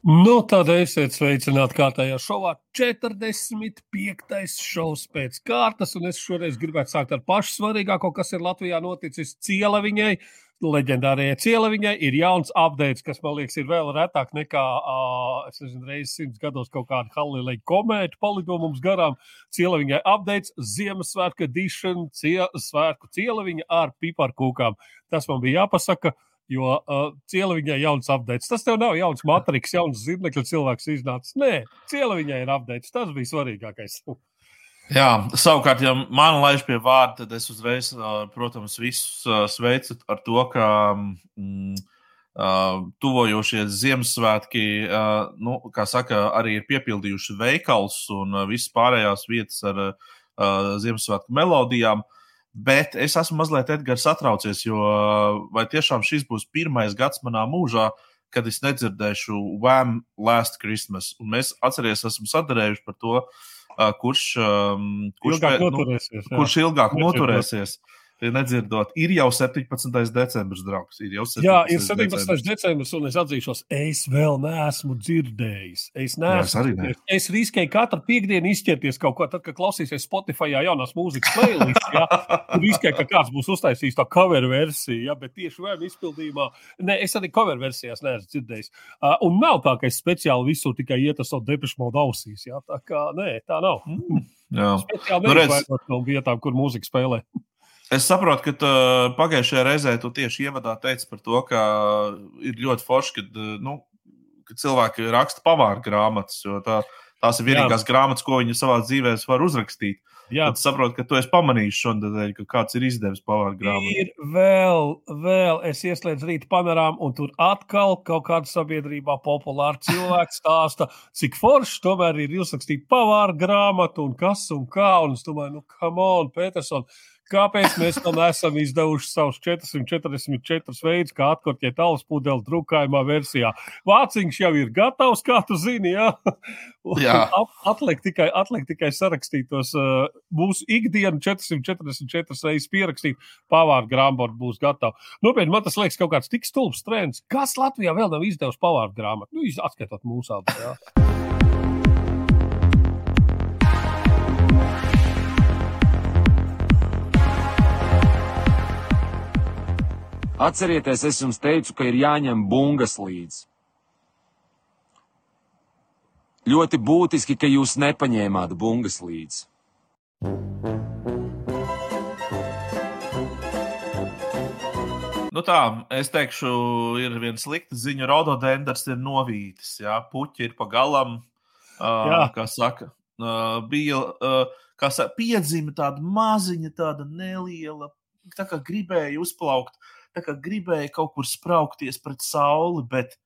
Nu, tad esiet sveicināti kārtējā šovā. 45. šovs pēc kārtas, un es šoreiz gribētu sākt ar pašu svarīgāko, kas ir Latvijā noticis cieleviņai. Leģendārajai cieleviņai ir jauns update, kas man liekas, ir vēl retāk nekā, uh, es nezinu, reizes simts gados kaut kāda Halileja komēta palido mums garām. Cieleviņai update, Ziemassvētku edition, cie, svētku cieleviņa ar piparkūkām. Tas man bija jāpasaka. Uh, Jo uh, ciela viņai ir jauns updates. Tas tev nav jauns matriks, jauns zirnekļu cilvēks iznācis. Nē, ciela viņai ir updates. Tas bija svarīgākais. Jā, savukārt, ja man laiž pie vārda, tad es uzreiz, uh, protams, visus uh, sveicu ar to, ka mm, uh, tuvojošies Ziemassvētki, nu, kā saka, arī ir piepildījuši veikals un visas pārējās vietas ar Ziemassvētku melodijām. Uh, Bet es esmu mazliet Edgars satraucies, jo vai tiešām šis būs pirmais gads manā mūžā, kad es nedzirdēšu Wham! Last Christmas. Un mēs atcerieties, esam sadarējuši par to, kurš, kurš, ilgāk, nu, noturēsies, kurš ilgāk noturēsies. Jā nedzirdot, ir jau 17. decembris, draugs. Ir jau 17. Jā, ir 17. decembris, un es atzīšos, es vēl neesmu dzirdējis. Es, neesmu, Jā, es, ne. es riskēju katru piekdienu izķerties kaut ko, tad, kad klausīsies Spotify jaunās mūzikas playlist. Ja, tur riskēju, ka kāds būs uztaisījis to cover versiju, ja, bet tieši vēm izpildījumā, ne, es arī cover versijās neesmu dzirdējis. Uh, un nav tā, ka es speciāli visur tikai ietu savu depešu modu ausīs. Ja, tā kā, nē, tā nav. Mm. Jā, speciāli nu, redz... no vietām, kur mūzika spēlē. Es saprotu, ka uh, pagājušajā reizē tu tieši ievadā teici par to, ka ir ļoti forši, kad, uh, nu, kad cilvēki raksta pavāru grāmatas, jo tā, tās ir vienīgās Jā. grāmatas, ko viņi savā dzīvē var uzrakstīt. Jā, tas saprot, ka tu esi pamanījis šodien, ka kāds ir izdevis pavāru grāmatu. Ir vēl, vēl, es ieslēdzu rīta panorāmu, un tur atkal kaut kāda sabiedrībā populāra cilvēka stāsta, cik forši tomēr ir uzrakstīt pavāru grāmatu un kas un kā. Un es domāju, nu, come on, Peterson, Kāpēc mēs tam esam izdevuši savus 444 veidus, kā atkorķēt alus pudeli drukājumā versijā? Vāciņš jau ir gatavs, kā tu zini, jā. jā. Atliek tikai, atliek tikai sarakstīt tos uh, mūsu ikdienu 444 reizes pierakstīt, pavāru grāmatu būs gatava. Nopietni, man tas liekas kaut kāds tik stulbs trends. Kas Latvijā vēl nav izdevusi pavāru grāmatu? Nu, atskaitot mūsu abus. Atcerieties, es jums teicu, ka ir jāņem bungas līdzi. Ļoti būtiski, ka jūs nepaņēmāt bungas līdzi. Nu tā, es teikšu, ir viena slikta ziņa. Rododendrs ir novītis, jā, puķi ir pa galam. Uh, kā saka, uh, bija, uh, kā saka, piedzima tāda maziņa, tāda neliela, tā kā gribēja uzplaukt. Uh, kā gribēja kaut kur spraukties pret sauli, bet,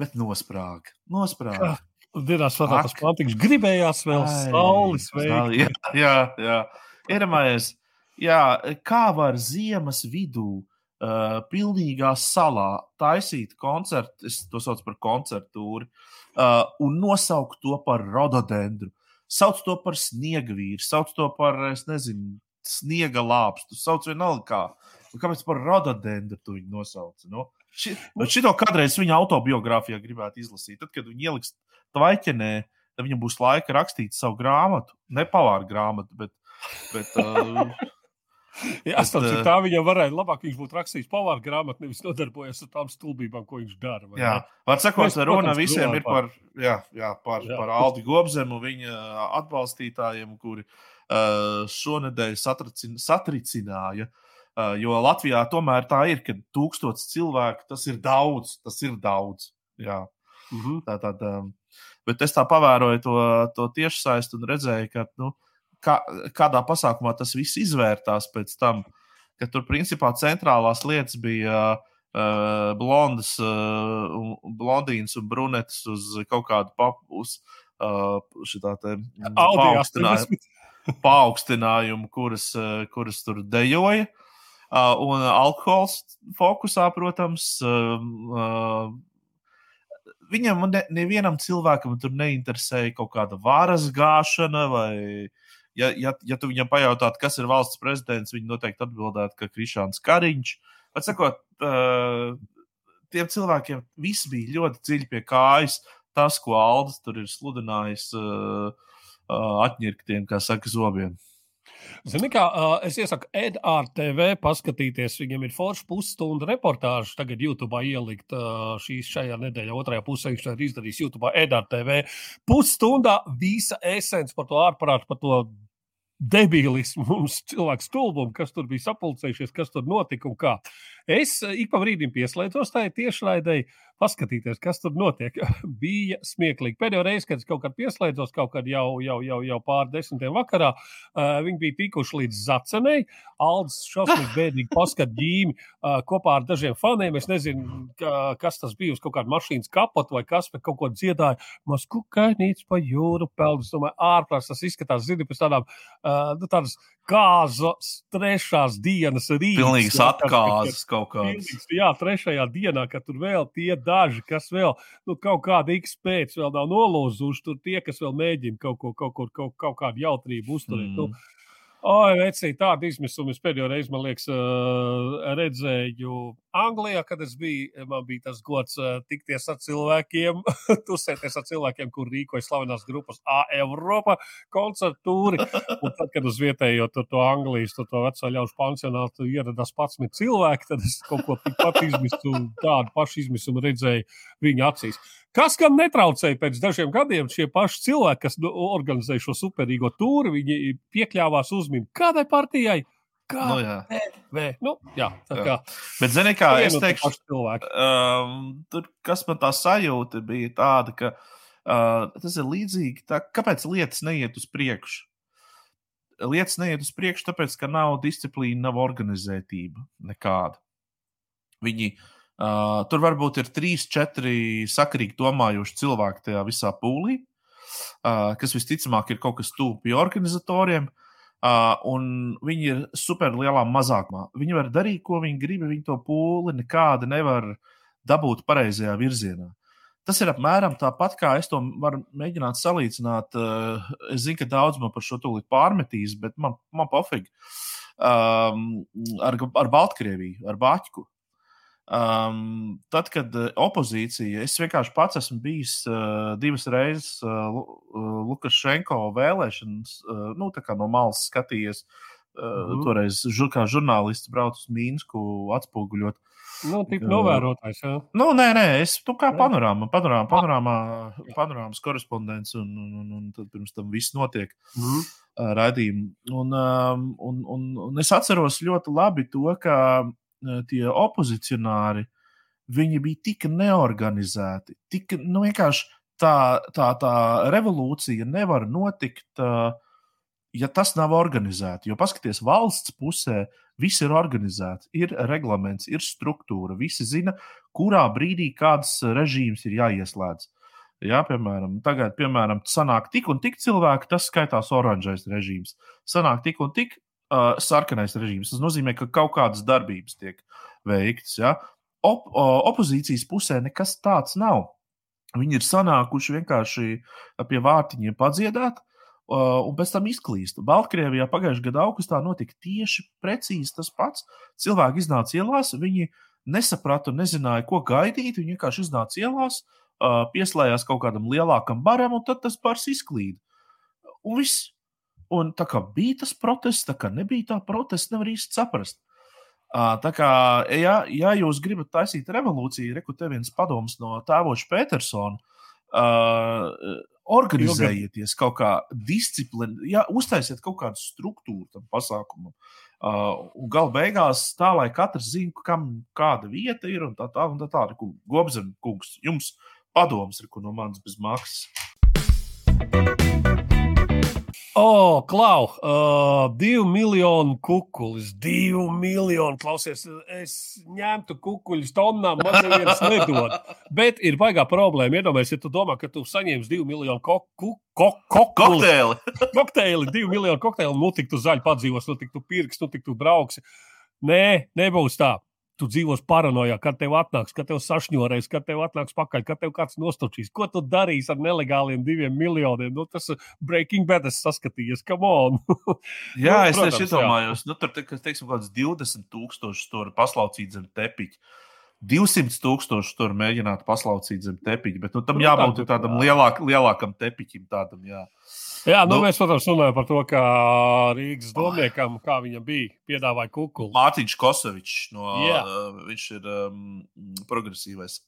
bet nosprāga. nosprāga. Dienās vēl tāds plantīgs, gribējās vēl saules veikt. Jā, jā, jā. Iedomājies, jā, kā var ziemas vidū uh, pilnīgā salā taisīt koncertu, es to saucu par koncertūru, uh, un nosaukt to par rododendru. Sauc to par sniega vīru, sauc to par, es nezinu, sniega lāpstu, sauc vienalga kā. Un kāpēc par rododendru tu viņu nosauci? Nu, ši, nu, šito kādreiz viņa autobiogrāfijā gribētu izlasīt. Tad, kad viņi ieliks tvaiķenē, tad viņam būs laika rakstīt savu grāmatu. Ne pavāru grāmatu, bet. bet uh, Jā, tas ir tā, viņam varēja labāk, viņš būtu rakstījis pavāru grāmatu, nevis nodarbojies ar tām stulbībām, ko viņš dara. Jā, var sakot, runa visiem ir par, jā, jā, par, jā. par Aldi Gobzemu, viņa atbalstītājiem, kuri uh, šonadēļ satricināja uh, Uh, jo Latvijā tomēr tā ir, ka tūkstots cilvēku tas ir daudz. Tas ir daudz. Jā. Mm -hmm. tā, tā, tā. Bet es tā pavēroju to, to tiešsaisti un redzēju, ka nu, kā, kādā pasākumā tas viss izvērtās pēc tam, ka tur principā centrālās lietas bija. Uh, blondas, uh, blondīnas un brunetes uz kaut kādu papus, uh, šitā te paaugstinājumu, paaugstinājumu kuras, kuras tur dejoja. Uh, Uh, un alkohols fokusā, protams, uh, uh, viņam ne, nevienam cilvēkam tur neinteresēja kaut kāda varas gāšana vai. Ja, ja, ja tu viņam pajautātu, kas ir valsts prezidents, viņi noteikti atbildētu, ka Krišāns Kariņš. Bet, sakot, uh, tiem cilvēkiem viss bija ļoti dziļi pie kājas. Tas, ko Aldis tur ir sludinājis, uh, uh, atņirktiem, kā saka, zobiem. Zini, kā es iesaku EdRTV paskatīties. Viņam ir forša pusstunda reportāža. Tagad YouTube ielikt šīs šajā nedēļā, otrajā pusē viņš ir izdarījis YouTube EdRTV. Pusstundā visa esence par to ārprātu, par to debilismu, mums cilvēku stulbumu, kas tur bija sapulcējušies, kas tur notika un kā. Es ik pa brīdim pieslēdzos tai tiešraidēji, paskatīties, kas tur notiek. bija smieklīgi. Pēdējo reizi, kad es kaut kad pieslēdzos, kaut kad jau, jau, jau, jau pār desmitiem vakarā, uh, viņi bija tikuši līdz Zacenei. Aldis šausmīgi bēdīgi paskat ģīmi uh, kopā ar dažiem faniem. Es nezinu, ka, kas tas bija uz kaut kāda mašīnas kapota vai kas, bet kaut ko dziedāja. Mums kukainīts pa jūru peldas. Domāju, ārprāts tas izskatās, zini, pēc tādām, uh, nu, tādas kāzas trešās dienas rīta. Pilnīgs atkāzes kaut kāds. Jā, trešajā dienā, kad tur vēl tie daži, kas vēl nu, kaut kāda X pēc vēl nav nolūzuši, tur tie, kas vēl mēģina kaut, ko, kaut, kaut, kaut, kaut kādu jautrību uzturēt. Nu, mm. Nu, Oi, vecī, tādu izmisumu es pēdējo reizi, man liekas, redzēju Anglijā, kad es biju. Man bija tas gods tikties ar cilvēkiem, tusēties ar cilvēkiem, kur rīkoja slavenās grupas A Eiropa koncertūri. Un tad, kad uz vietējo to, to Anglijas, to, to veco ļaužu pansionātu ieradās 11 cilvēki, tad es kaut ko tikpat izmisu, tādu pašu izmisumu redzēju viņa acīs. Kas gan netraucēja pēc dažiem gadiem, šie paši cilvēki, kas nu, organizēja šo superīgo tūri, viņi piekļāvās uzmanību kādai partijai. Kā nu, jā. Vē, nu, jā, tā kā. Jā. Bet, zini, kā es teikšu, um, tur, kas man tā sajūta bija tāda, ka uh, tas ir līdzīgi, tā, kāpēc lietas neiet uz priekšu? Lietas neiet uz priekšu, tāpēc, ka nav disciplīna, nav organizētība nekāda. Viņi uh, tur varbūt ir trīs, četri sakarīgi domājoši cilvēki tajā visā pūlī, uh, kas visticamāk ir kaut kas tuvu pie organizatoriem. Uh, un viņi ir super lielā mazākumā. Viņi var darīt, ko viņi grib, viņi to pūli nekādi nevar dabūt pareizajā virzienā. Tas ir apmēram tāpat, kā es to varu mēģināt salīdzināt. Uh, es zinu, ka daudz man par šo tūlīt pārmetīs, bet man, man pofīgi. Um, ar, ar Baltkrieviju, ar Bāķu. Um, tad, kad uh, opozīcija, es vienkārši pats esmu bijis uh, divas reizes uh, Lukašenko vēlēšanas, uh, nu, tā kā no malas skatījies. Uh, mm. Toreiz, kā žurnālists, braucu uz Mīnsku, atspoguļot. Nu, tik novērotājs, jā. Nu, nē, nē, es tu kā panorāma, panorāma, panorāmā, panorāmas korespondents, un, un, un, un tad pirms tam viss notiek. Mm -hmm. Radījumi. Un, um, un, un, un es atceros ļoti labi to, ka tie opozicionāri, viņi bija tik neorganizēti, tik nu, vienkārši tā, tā, tā revolūcija nevar notikt, ja tas nav organizēts. Jo paskatieties, valsts pusē viss ir organizēts, ir reglaments, ir struktūra, visi zina, kurā brīdī kāds režīms ir jāieslēdz. Jā, piemēram, tagad, piemēram, sanāk tik un tik cilvēki, tas skaitās oranžais režīms. Sanāk tik un tik uh, sarkanais režīms. Tas nozīmē, ka kaut kādas darbības tiek veiktas. Ja? Op, uh, opozīcijas pusē nekas tāds nav. Viņi ir sanākuši vienkārši pie vārtiņiem padziedāt, uh, un pēc tam izklīst. Baltkrievijā pagājušajā gadā augustā notika tieši tas pats. Cilvēki iznāca ielās, viņi nesaprata un nezināja, ko gaidīt. Viņi vienkārši iznāca ielās, uh, pieslēdzās kaut kādam lielākam baram, un tad tas bars izklīda. Un viss. Un tā kā bija tas protests, tā kā nebija tā protesta, nevar īsti saprast. Tā kā, ja, ja jūs gribat taisīt revolūciju, reku te viens padoms no tēvoša Petersona, uh, organizējieties kaut kā disciplināti, ja, uztaisiet kaut kādu struktūru tam pasākumam. Uh, un gala beigās tā, lai katrs zinātu, kam kāda vieta ir un tā tālāk. Tā, tā, tā. Gobzem, kungs, jums padoms ir no manas bez maksas. O, oh, klau, uh, divi miljoni kukuļus, divi miljoni. Klausies, es ņemtu kukuļus tonnām, man neviens nedod. Bet ir baigā problēma. Iedomājieties, ja tu domā, ka tu saņemsi divu miljonu ko, ko, ko, kokteili. kokteili, divu miljonu kokteili, nu tik tu zaļi padzīvos, nu tik tu pirks, nu tik tu brauksi. Nē, nebūs tā tu dzīvos paranoijā, kad tev atnāks, kad tev sašņorēs, kad tev atnāks pakaļ, kad tev kāds nostočīs. Ko tu darīsi ar nelegāliem diviem miljoniem? Nu, tas Breaking Bad, es saskatījos, come on. jā, nu, es tieši iedomājos, nu, tur, te, teiksim, kaut kāds 20 tūkstoši tur paslaucīt zem tepiņa. 200 tūkstoši tur mēģināt paslaucīt zem tepiņa, bet nu, tam nu, jābūt tā, tādam lielāk, lielākam tepiņam. Tādam, jā. Jā, nu, nu, mēs, protams, runājam par to, kā Rīgas domniekam, kā viņam bija, piedāvāja kukuli. Mārtiņš Kosovičs, no, uh, viņš ir um, progresīvais.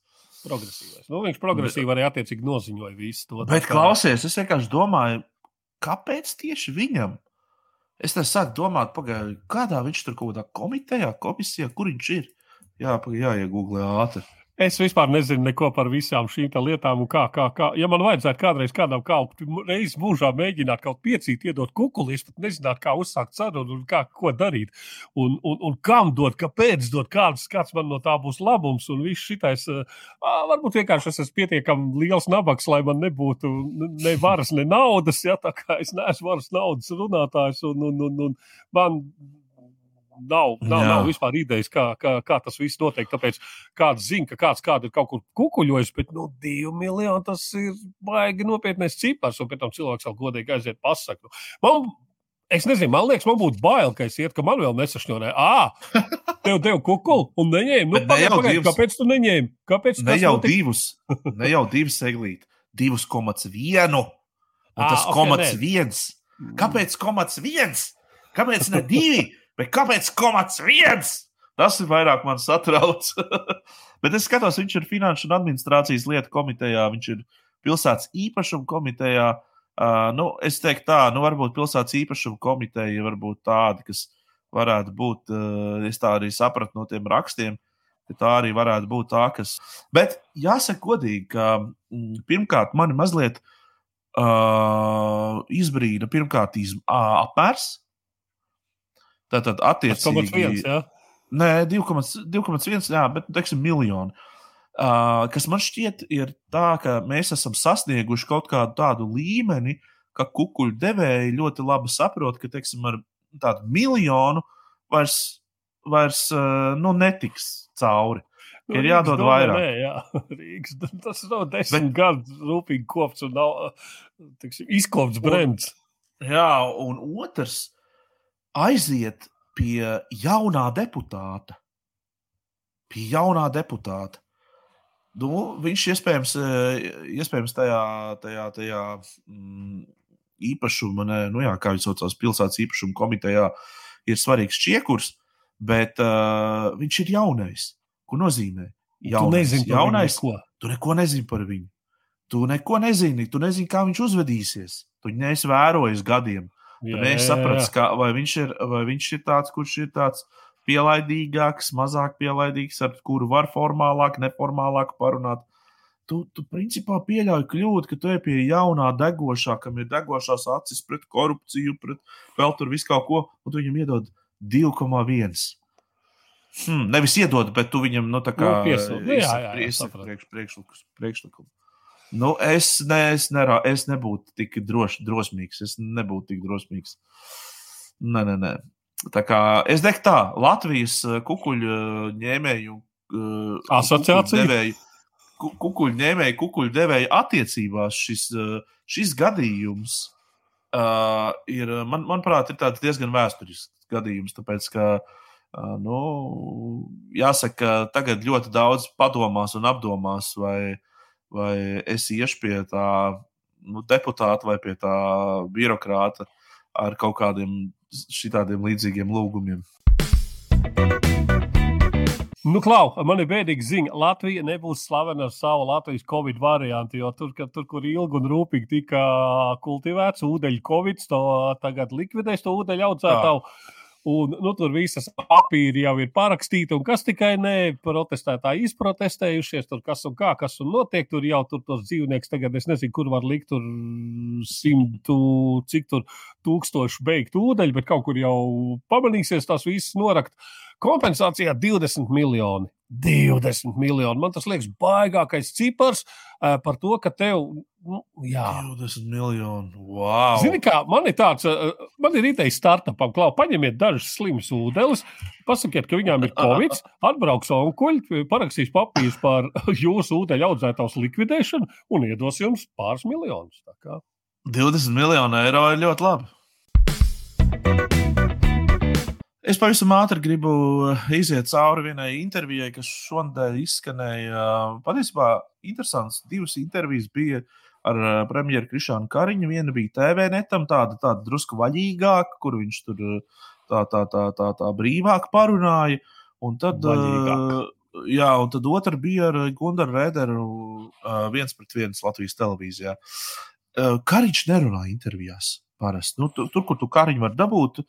Progresīvais. Nu, viņš progresīvi arī attiecīgi noziņoja visu to. Bet, klausies, es vienkārši domāju, kāpēc tieši viņam? Es te sāku domāt, pagaidi, kādā viņš tur kaut kādā komitejā, komisijā, kur viņš ir. Jā, jāiegūglē ātri. Es vispār nezinu neko par visām šīm lietām, kā, kā, kā. Ja man vajadzētu kādreiz kādam kaut reizi mūžā mēģināt kaut piecīt, iedot kukuli, es pat nezinātu, kā uzsākt sarunu un kā, ko darīt. Un, un, un kam dot, kāpēc dot, kāds, kāds man no tā būs labums. Un viss šitais, varbūt vienkārši es esmu pietiekami liels nabaks, lai man nebūtu ne varas, ne naudas. Ja, tā kā es neesmu varas naudas runātājs un, un, un, un man nav, nav, Jā. nav vispār idejas, kā, kā, kā tas viss notiek. Tāpēc kāds zina, ka kāds kādu ir kaut kur kukuļojis, bet nu, divi miljoni tas ir baigi nopietnēs cipars, un pēc tam cilvēks vēl godīgi aiziet pasaku. Man, Es nezinu, man liekas, man būtu bail, ka es iet, ka man vēl nesašņurē. Ah, tev devu kukuli un neņēmu. Nu, pagaid, ne pagaid, divas, kāpēc tu neņēmi? Kāpēc ne jau notika? divus, ne jau divus eglīt, 2,1 un tas ah, okay, komats viens. Kāpēc komats viens? Kāpēc ne divi? Bet kāpēc komats viens? Tas ir vairāk man satrauc. Bet es skatos, viņš ir Finanšu un administrācijas lietu komitejā, viņš ir pilsētas īpašuma komitejā. Uh, nu, es teiktu, tā, nu, varbūt pilsētas īpašuma komiteja var būt tāda, kas varētu būt, uh, es tā arī sapratu no tiem rakstiem, ka tā arī varētu būt tā, kas. Bet jāsaka, godīgi, ka mm, pirmkārt, mani mazliet uh, izbrīna pirmkārt iz, uh, apmērs, Tātad, attiecīgi. 1,1. Ja? Nē, 2,1, jā, bet, teiksim, miljoni. Uh, kas man šķiet, ir tā, ka mēs esam sasnieguši kaut kādu tādu līmeni, ka kukuļu devēji ļoti labi saprot, ka, teiksim, ar tādu miljonu vairs, vairs uh, nu, netiks cauri. Nu, ir jādod domē, vairāk. Nē, jā, Rīgas, tas nav desmit bet, gadu rūpīgi kopts un nav tiksim, izkopts brends. Jā, un otrs, aiziet pie jaunā deputāta. Pie jaunā deputāta. Nu, viņš iespējams, eh, iespējams tajā, tajā, tajā mm, īpašuma, ne, nu jā, kā viņš saucās, pilsētas īpašuma komitejā, ir svarīgs čiekurs, bet uh, viņš ir jaunais. Ko nozīmē? Jaunais, tu jaunais, ko. Tu neko nezini par viņu. Tu neko nezini, tu nezini, kā viņš uzvedīsies. Tu neesi vērojis gadiem. Tad es sapratu, kā, vai, viņš ir, vai viņš ir tāds, kurš ir tāds pielaidīgāks, mazāk pielaidīgs, ar kuru var formālāk, neformālāk parunāt. Tu, tu principā pieļauj kļūdu, ka tu ej pie jaunā, degošā, kam ir degošās acis pret korupciju, pret vēl tur visu kaut ko, un tu viņam iedod 2,1. Hmm, nevis iedod, bet tu viņam nu, tā kā nu, piesūd. Jā, jā, jā, jā, priekš, priekšlikums. priekšlikums. Nu, es, ne, es, nerā, es nebūtu tik droš, drosmīgs. Es nebūtu tik drosmīgs. Nē, nē, nē. Tā kā es teiktu, tā Latvijas eh, kukuļu eh, ņēmēju uh, asociācija. Devēju, kukuļu ņēmēju, kukuļu devēju attiecībās šis, šis gadījums uh, ir, man, manuprāt, ir diezgan vēsturisks gadījums. Tāpēc, ka, uh, nu, jāsaka, tagad ļoti daudz padomās un apdomās, vai uh, vai es iešu pie tā nu, deputāta vai pie tā birokrāta ar kaut kādiem šitādiem līdzīgiem lūgumiem. Nu, Klau, man ir bēdīga ziņa. Latvija nebūs slavena ar savu Latvijas covid variantu, jo tur, ka, tur kur ilgi un rūpīgi tika kultivēts ūdeņu covid, to tagad likvidēs to ūdeņu audzētāju. Un, nu, tur visas papīri jau ir parakstīti, un kas tikai ne protestētāji izprotestējušies, tur kas un kā, kas un notiek. Tur jau tur tos dzīvnieks tagad, es nezinu, kur var likt tur simtu, cik tur tūkstoši beigt ūdeņu, bet kaut kur jau pamanīsies tās visas norakt. Kompensācijā 20 miljoni. 20 miljoni. Man tas liekas baigākais cipars uh, par to, ka tev. Nu, jā, 20 miljoni. Wow. Zini, kā man ir tāds, uh, man ir ideja startupam, klau, paņemiet dažus slimus ūdeņus, pasakiet, ka viņām ir covid, atbrauks onkuļi, parakstīs papīrus par jūsu ūdeņu audzētājs likvidēšanu un iedos jums pāris miljonus. 20 miljoni eiro ir ļoti labi. Es pavisam ātri gribu iziet cauri vienai intervijai, kas šonadēļ izskanēja. Patiesībā interesants divas intervijas bija ar premjeru Krišānu Kariņu. Viena bija TV netam, tāda, tāda drusku vaļīgāka, kur viņš tur tā, tā, tā, tā, tā brīvāk parunāja. Un tad, Vaļīgāk. jā, un tad otra bija ar Gundaru Rēderu, viens pret viens Latvijas televīzijā. Kariņš nerunā intervijās parasti. Nu, tur, tur, kur tu kariņu var dabūt,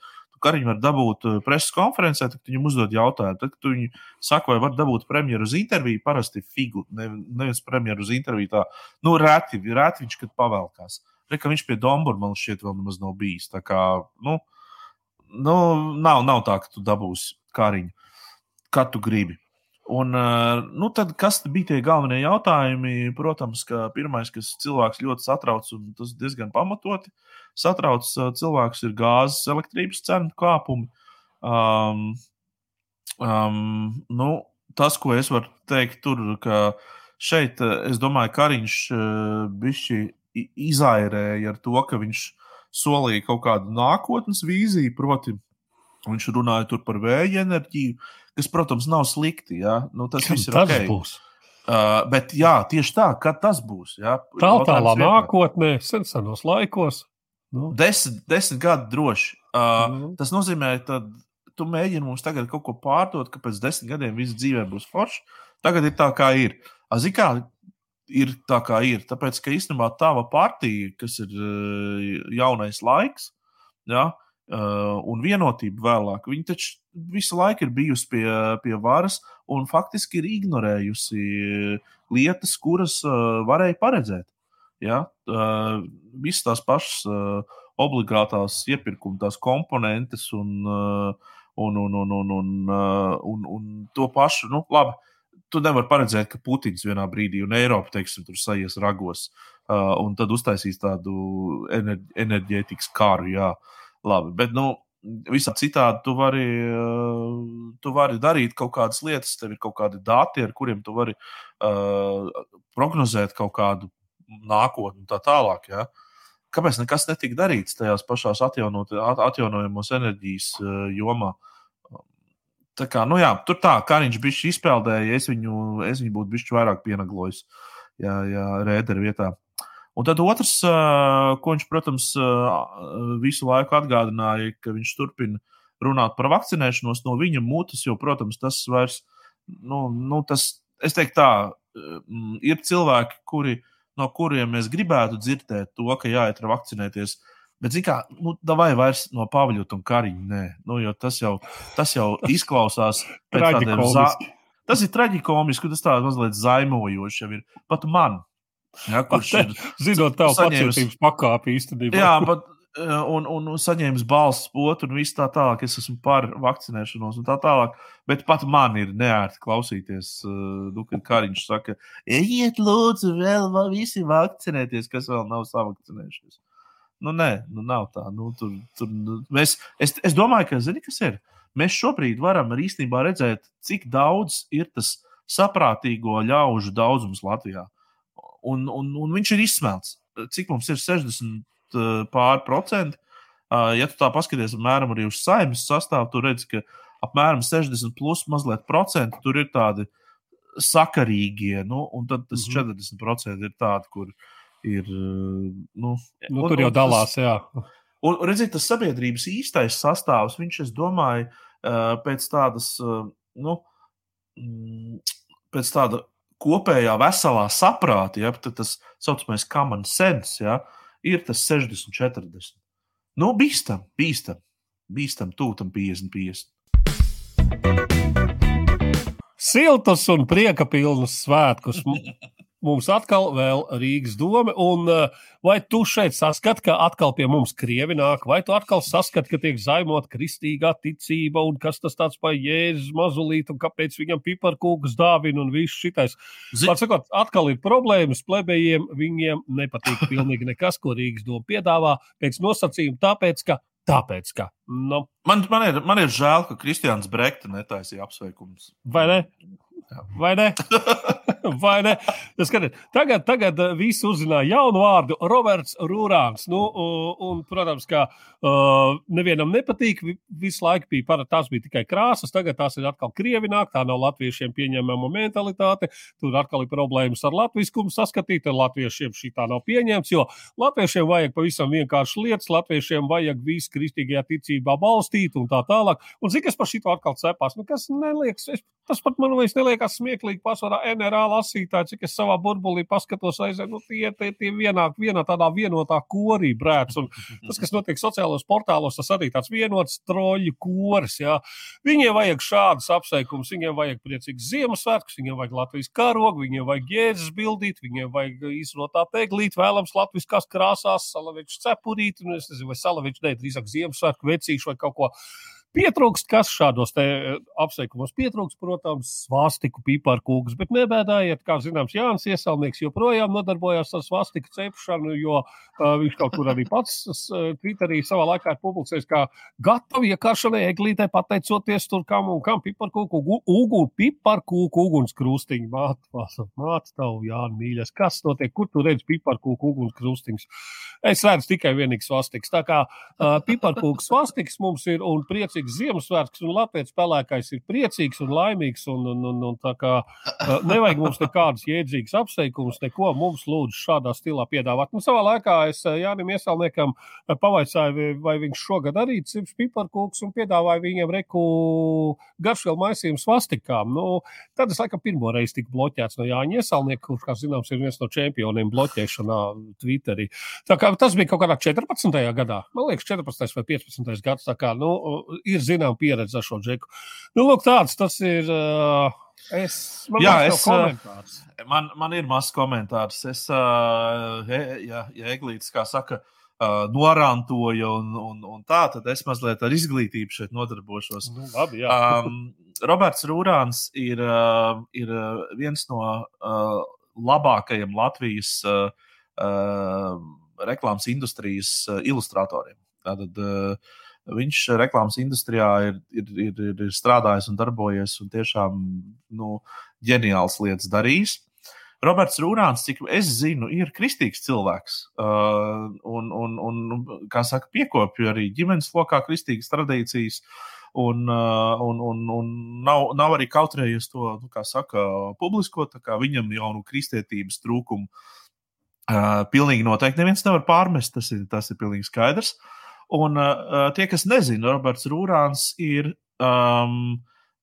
Kariņu var dabūt eh, preses konferencē, tad viņam uzdod jautājumu. Tad, kad viņi saka, vai var dabūt premjeru uz interviju, parasti figu, ne, nevis premjeru uz interviju. Tā, nu, reti, reti viņš kad pavēlkās. Re, ka viņš pie Dombora man šķiet vēl nemaz nav bijis. Tā kā, nu, nu nav, nav tā, ka tu dabūsi Kariņu, kā tu gribi. Un, eh, nu, tad, kas bija tie galvenie jautājumi? Protams, ka pirmais, kas cilvēks ļoti satrauc, un tas diezgan pamatoti satrauc eh, cilvēks, ir gāzes, elektrības cenu kāpumi. Um, um, nu, tas, ko es varu teikt, tur, ka šeit, eh, es domāju, Kariņš bišķi izairēja ar to, ka viņš solīja kaut kādu nākotnes vīziju, proti, viņš runāja par vēja enerģiju kas, protams, nav slikti. Ja? Nu, tas Kam viss ir tas ok. būs. Uh, bet jā, tieši tā, kad tas būs. Jā, Tālā tālā nākotnē, sen senos laikos. Nu, Desmit, desmit gadi droši. Uh, Mhm. Tas nozīmē, ka tu mēģini mums tagad kaut ko pārdot, ka pēc desmit gadiem viss dzīvē būs forši. Tagad ir tā, kā ir. Zikā, ir tā, kā ir. Tāpēc, ka īstenībā tava partija, kas ir uh, jaunais laiks, ja, uh, un vienotība vēlāk, viņi taču visu laiku ir bijusi pie, pie varas un faktiski ir ignorējusi lietas, kuras uh, varēja paredzēt. Ja? Uh, visas tās pašas uh, obligātās iepirkuma tās komponentes un, uh, un, un, un, un, un, uh, un, un to pašu. Nu, labi, tu nevari paredzēt, ka Putins vienā brīdī un Eiropa teiksim, tur sajies ragos uh, un tad uztaisīs tādu ener enerģētikas kāru. Jā, labi, bet nu, visā citādi tu vari, uh, tu vari darīt kaut kādas lietas, tev ir kaut kādi dati, ar kuriem tu vari uh, prognozēt kaut kādu nākotni un tā tālāk. Ja? Kāpēc nekas netika darīts tajās pašās atjaunot, at, atjaunojamos enerģijas uh, jomā? Tā kā, nu jā, tur tā, kā viņš bija izpeldējis, es viņu, es viņu būtu bijis vairāk pienaglojis, ja, ja rēdera vietā. Un tad otrs, ko viņš, protams, visu laiku atgādināja, ka viņš turpina runāt par vakcinēšanos no viņa mutes, jo, protams, tas vairs, nu, nu tas, es teiktu tā, uh, ir cilvēki, kuri, no kuriem mēs gribētu dzirdēt to, ka jāiet vakcinēties. Bet, zināmā mērā, nu, vai vairs no Pāvļa un Kariņa, nē, nu, jo tas jau, tas jau izklausās pēc tādiem Traģikomiski. Tas ir traģiski, tas tāds mazliet zaimojošs jau ir. Pat man, ja, kurš ir Zinot, saņēmis- pacietības pakāpi īstenībā. Jā, bet, eh, un, un, un saņēmis balss potu un viss tā tālāk. Es esmu par vakcinēšanos un tā tālāk. Bet pat man ir neērti klausīties, nu, kad Kariņš saka, ejiet, lūdzu, vēl visi vakcinēties, kas vēl nav savakcinējušies. Nu, nē, nu, nav tā. Nu, tur, tur, nu, mēs, es, es domāju, ka, zini, kas ir? Mēs šobrīd varam arī īstenībā redzēt, cik daudz ir tas saprātīgo ļaužu daudzums Latvijā. Un, un, un viņš ir izsmelts. Cik mums ir 60 pār procenti? Ja tu tā paskaties, apmēram arī uz saimnes sastāvu, tu redz, ka apmēram 60 plus mazliet procenti tur ir tādi sakarīgie, nu, un tad tas Mhm. 40% ir tādi, kur ir. Nu, Nu, un- tur jau un tas- dalās, jā. Un, redziet, tas sabiedrības īstais sastāvs, viņš, es domāju, pēc tādas, nu, mm, pēc tāda kopējā veselā saprāta, ja, tad tas saucamais common sense, ja, ir tas 60, 40. Nu, bīstam, bīstam, bīstam, tūtam 50, 50. Siltus un prieka pilnus svētkus. Mums atkal vēl Rīgas doma, un uh, vai tu šeit saskati, ka atkal pie mums krievi nāk, vai tu atkal saskati, ka tiek zaimot kristīgā ticība, un kas tas tāds pa jēzus mazulīt, un kāpēc viņam piparkūkus dāvina un viss šitais. Zi- Var sakot, atkal ir problēmas plebejiem, viņiem nepatīk pilnīgi nekas, ko Rīgas doma piedāvā pēc nosacījuma, tāpēc, ka, tāpēc, ka, nu, Man, man, ir, man ir žēl, ka Kristians Brekta netaisīja apsveikums. vai ne? Vai ne? Vai ne? Skatiet, tagad, tagad uh, visi uzzināja jaunu vārdu - Roberts Rūrāns. Nu, un, protams, ka uh, nevienam nepatīk. Visu laiku bija para, tās bija tikai krāsas, tagad tās ir atkal krievināk. Tā nav latviešiem pieņemama mentalitāte. Tur atkal ir problēmas ar latviskumu saskatīt. Ar latviešiem šī tā nav pieņemts, jo latviešiem vajag pavisam vienkāršas lietas. Latviešiem vajag visu kristīgajā ticībā balstīt un tā tālāk. Un cik es par šito atkal cepās, nu, kas neliekas, es, tas pat man vairs neliekas smieklīgi. Pārsvarā NRA lasītāji, cik es savā burbulī paskatos, aizēju, nu, tie, tie, tie vienā, vienā tādā vienotā korī brēc. Un tas, kas notiek sociālajos portālos, tas arī tāds vienots troļu koris. Jā. Viņiem vajag šādus apsveikumus, viņiem vajag priecīgus Ziemassvētkus, viņiem vajag Latvijas karogu, viņiem vajag jēdzes bildīt, viņiem vajag īstenotā teglīt, vēlams latviskās krāsās, salaviču cepurīt, un es nezinu, vai salaviču, ne, drīzāk Ziemassvētku vecīšu vai kaut ko Pietrūkst, kas šādos eh, apsveikumos pietrūkst, protams, svastiku pīpārkūks, bet nebēdājiet, kā zināms, Jānis Iesalnieks joprojām nodarbojās ar svastiku cepšanu, jo uh, viņš kaut kur arī pats uh, Twitterī savā laikā ir publicējis, kā gatavi iekāršanai eglītē pateicoties tur kam un kam pīpārkūku, uguni, pīpārkūku ugunskrūstiņu. Māte, māte tavu, Jāni, mīļas, kas notiek, kur tu redzi pīpārkūku ugunskrūstiņus? Es redzu tikai vienīgi svastiks. Tā kā uh, pīpārkūku svastiks mums ir un priecīgi priecīgs Ziemassvētks, un Latvijas spēlētājs ir priecīgs un laimīgs. Un, un, un, un tā kā uh, nevajag mums nekādas jēdzīgas apsveikumus, neko mums lūdzu šādā stilā piedāvāt. Nu, savā laikā es Jānim Iesalniekam pavaicāju, vai viņš šogad arī cips piparkūks un piedāvāju viņiem reku garšvielu maisījumu svastikām. Nu, tad es laikam pirmo reizi tiku bloķēts no Jāņa Iesalnieka, kurš, kā zināms, ir viens no čempioniem bloķēšanā Twitterī. Tā kā tas bija kaut kādā 14. gadā, man liekas, 14. vai 15. gads. Tā kā, nu, ir zināma pieredze ar šo džeku. Nu, lūk, tāds tas ir. Uh, es, man Jā, es, komentārs. man, man ir mazs komentārs. Es, uh, ja, ja Eglītis, kā saka, uh, norantoja un, un, un tā, tad es mazliet ar izglītību šeit nodarbošos. Nu, labi, jā. um, Roberts Rūrāns ir, uh, ir viens no uh, labākajiem Latvijas uh, uh, reklāmas industrijas uh, ilustratoriem. Tātad, uh, Viņš reklāmas industrijā ir, ir, ir, ir strādājis un darbojies un tiešām nu, ģeniāls lietas darījis. Roberts Rūrāns, cik es zinu, ir kristīgs cilvēks. Uh, un, un, un, kā saka, piekopju arī ģimenes lokā kristīgas tradīcijas. Un, uh, un, un, un nav, nav arī kautrējies to, nu, saka, publiskot. Viņam jau nu kristietības trūkumu uh, pilnīgi noteikti neviens nevar pārmest. Tas ir, tas ir pilnīgi skaidrs. Uh, Un uh, tie, kas nezina, Roberts Rūrāns ir um,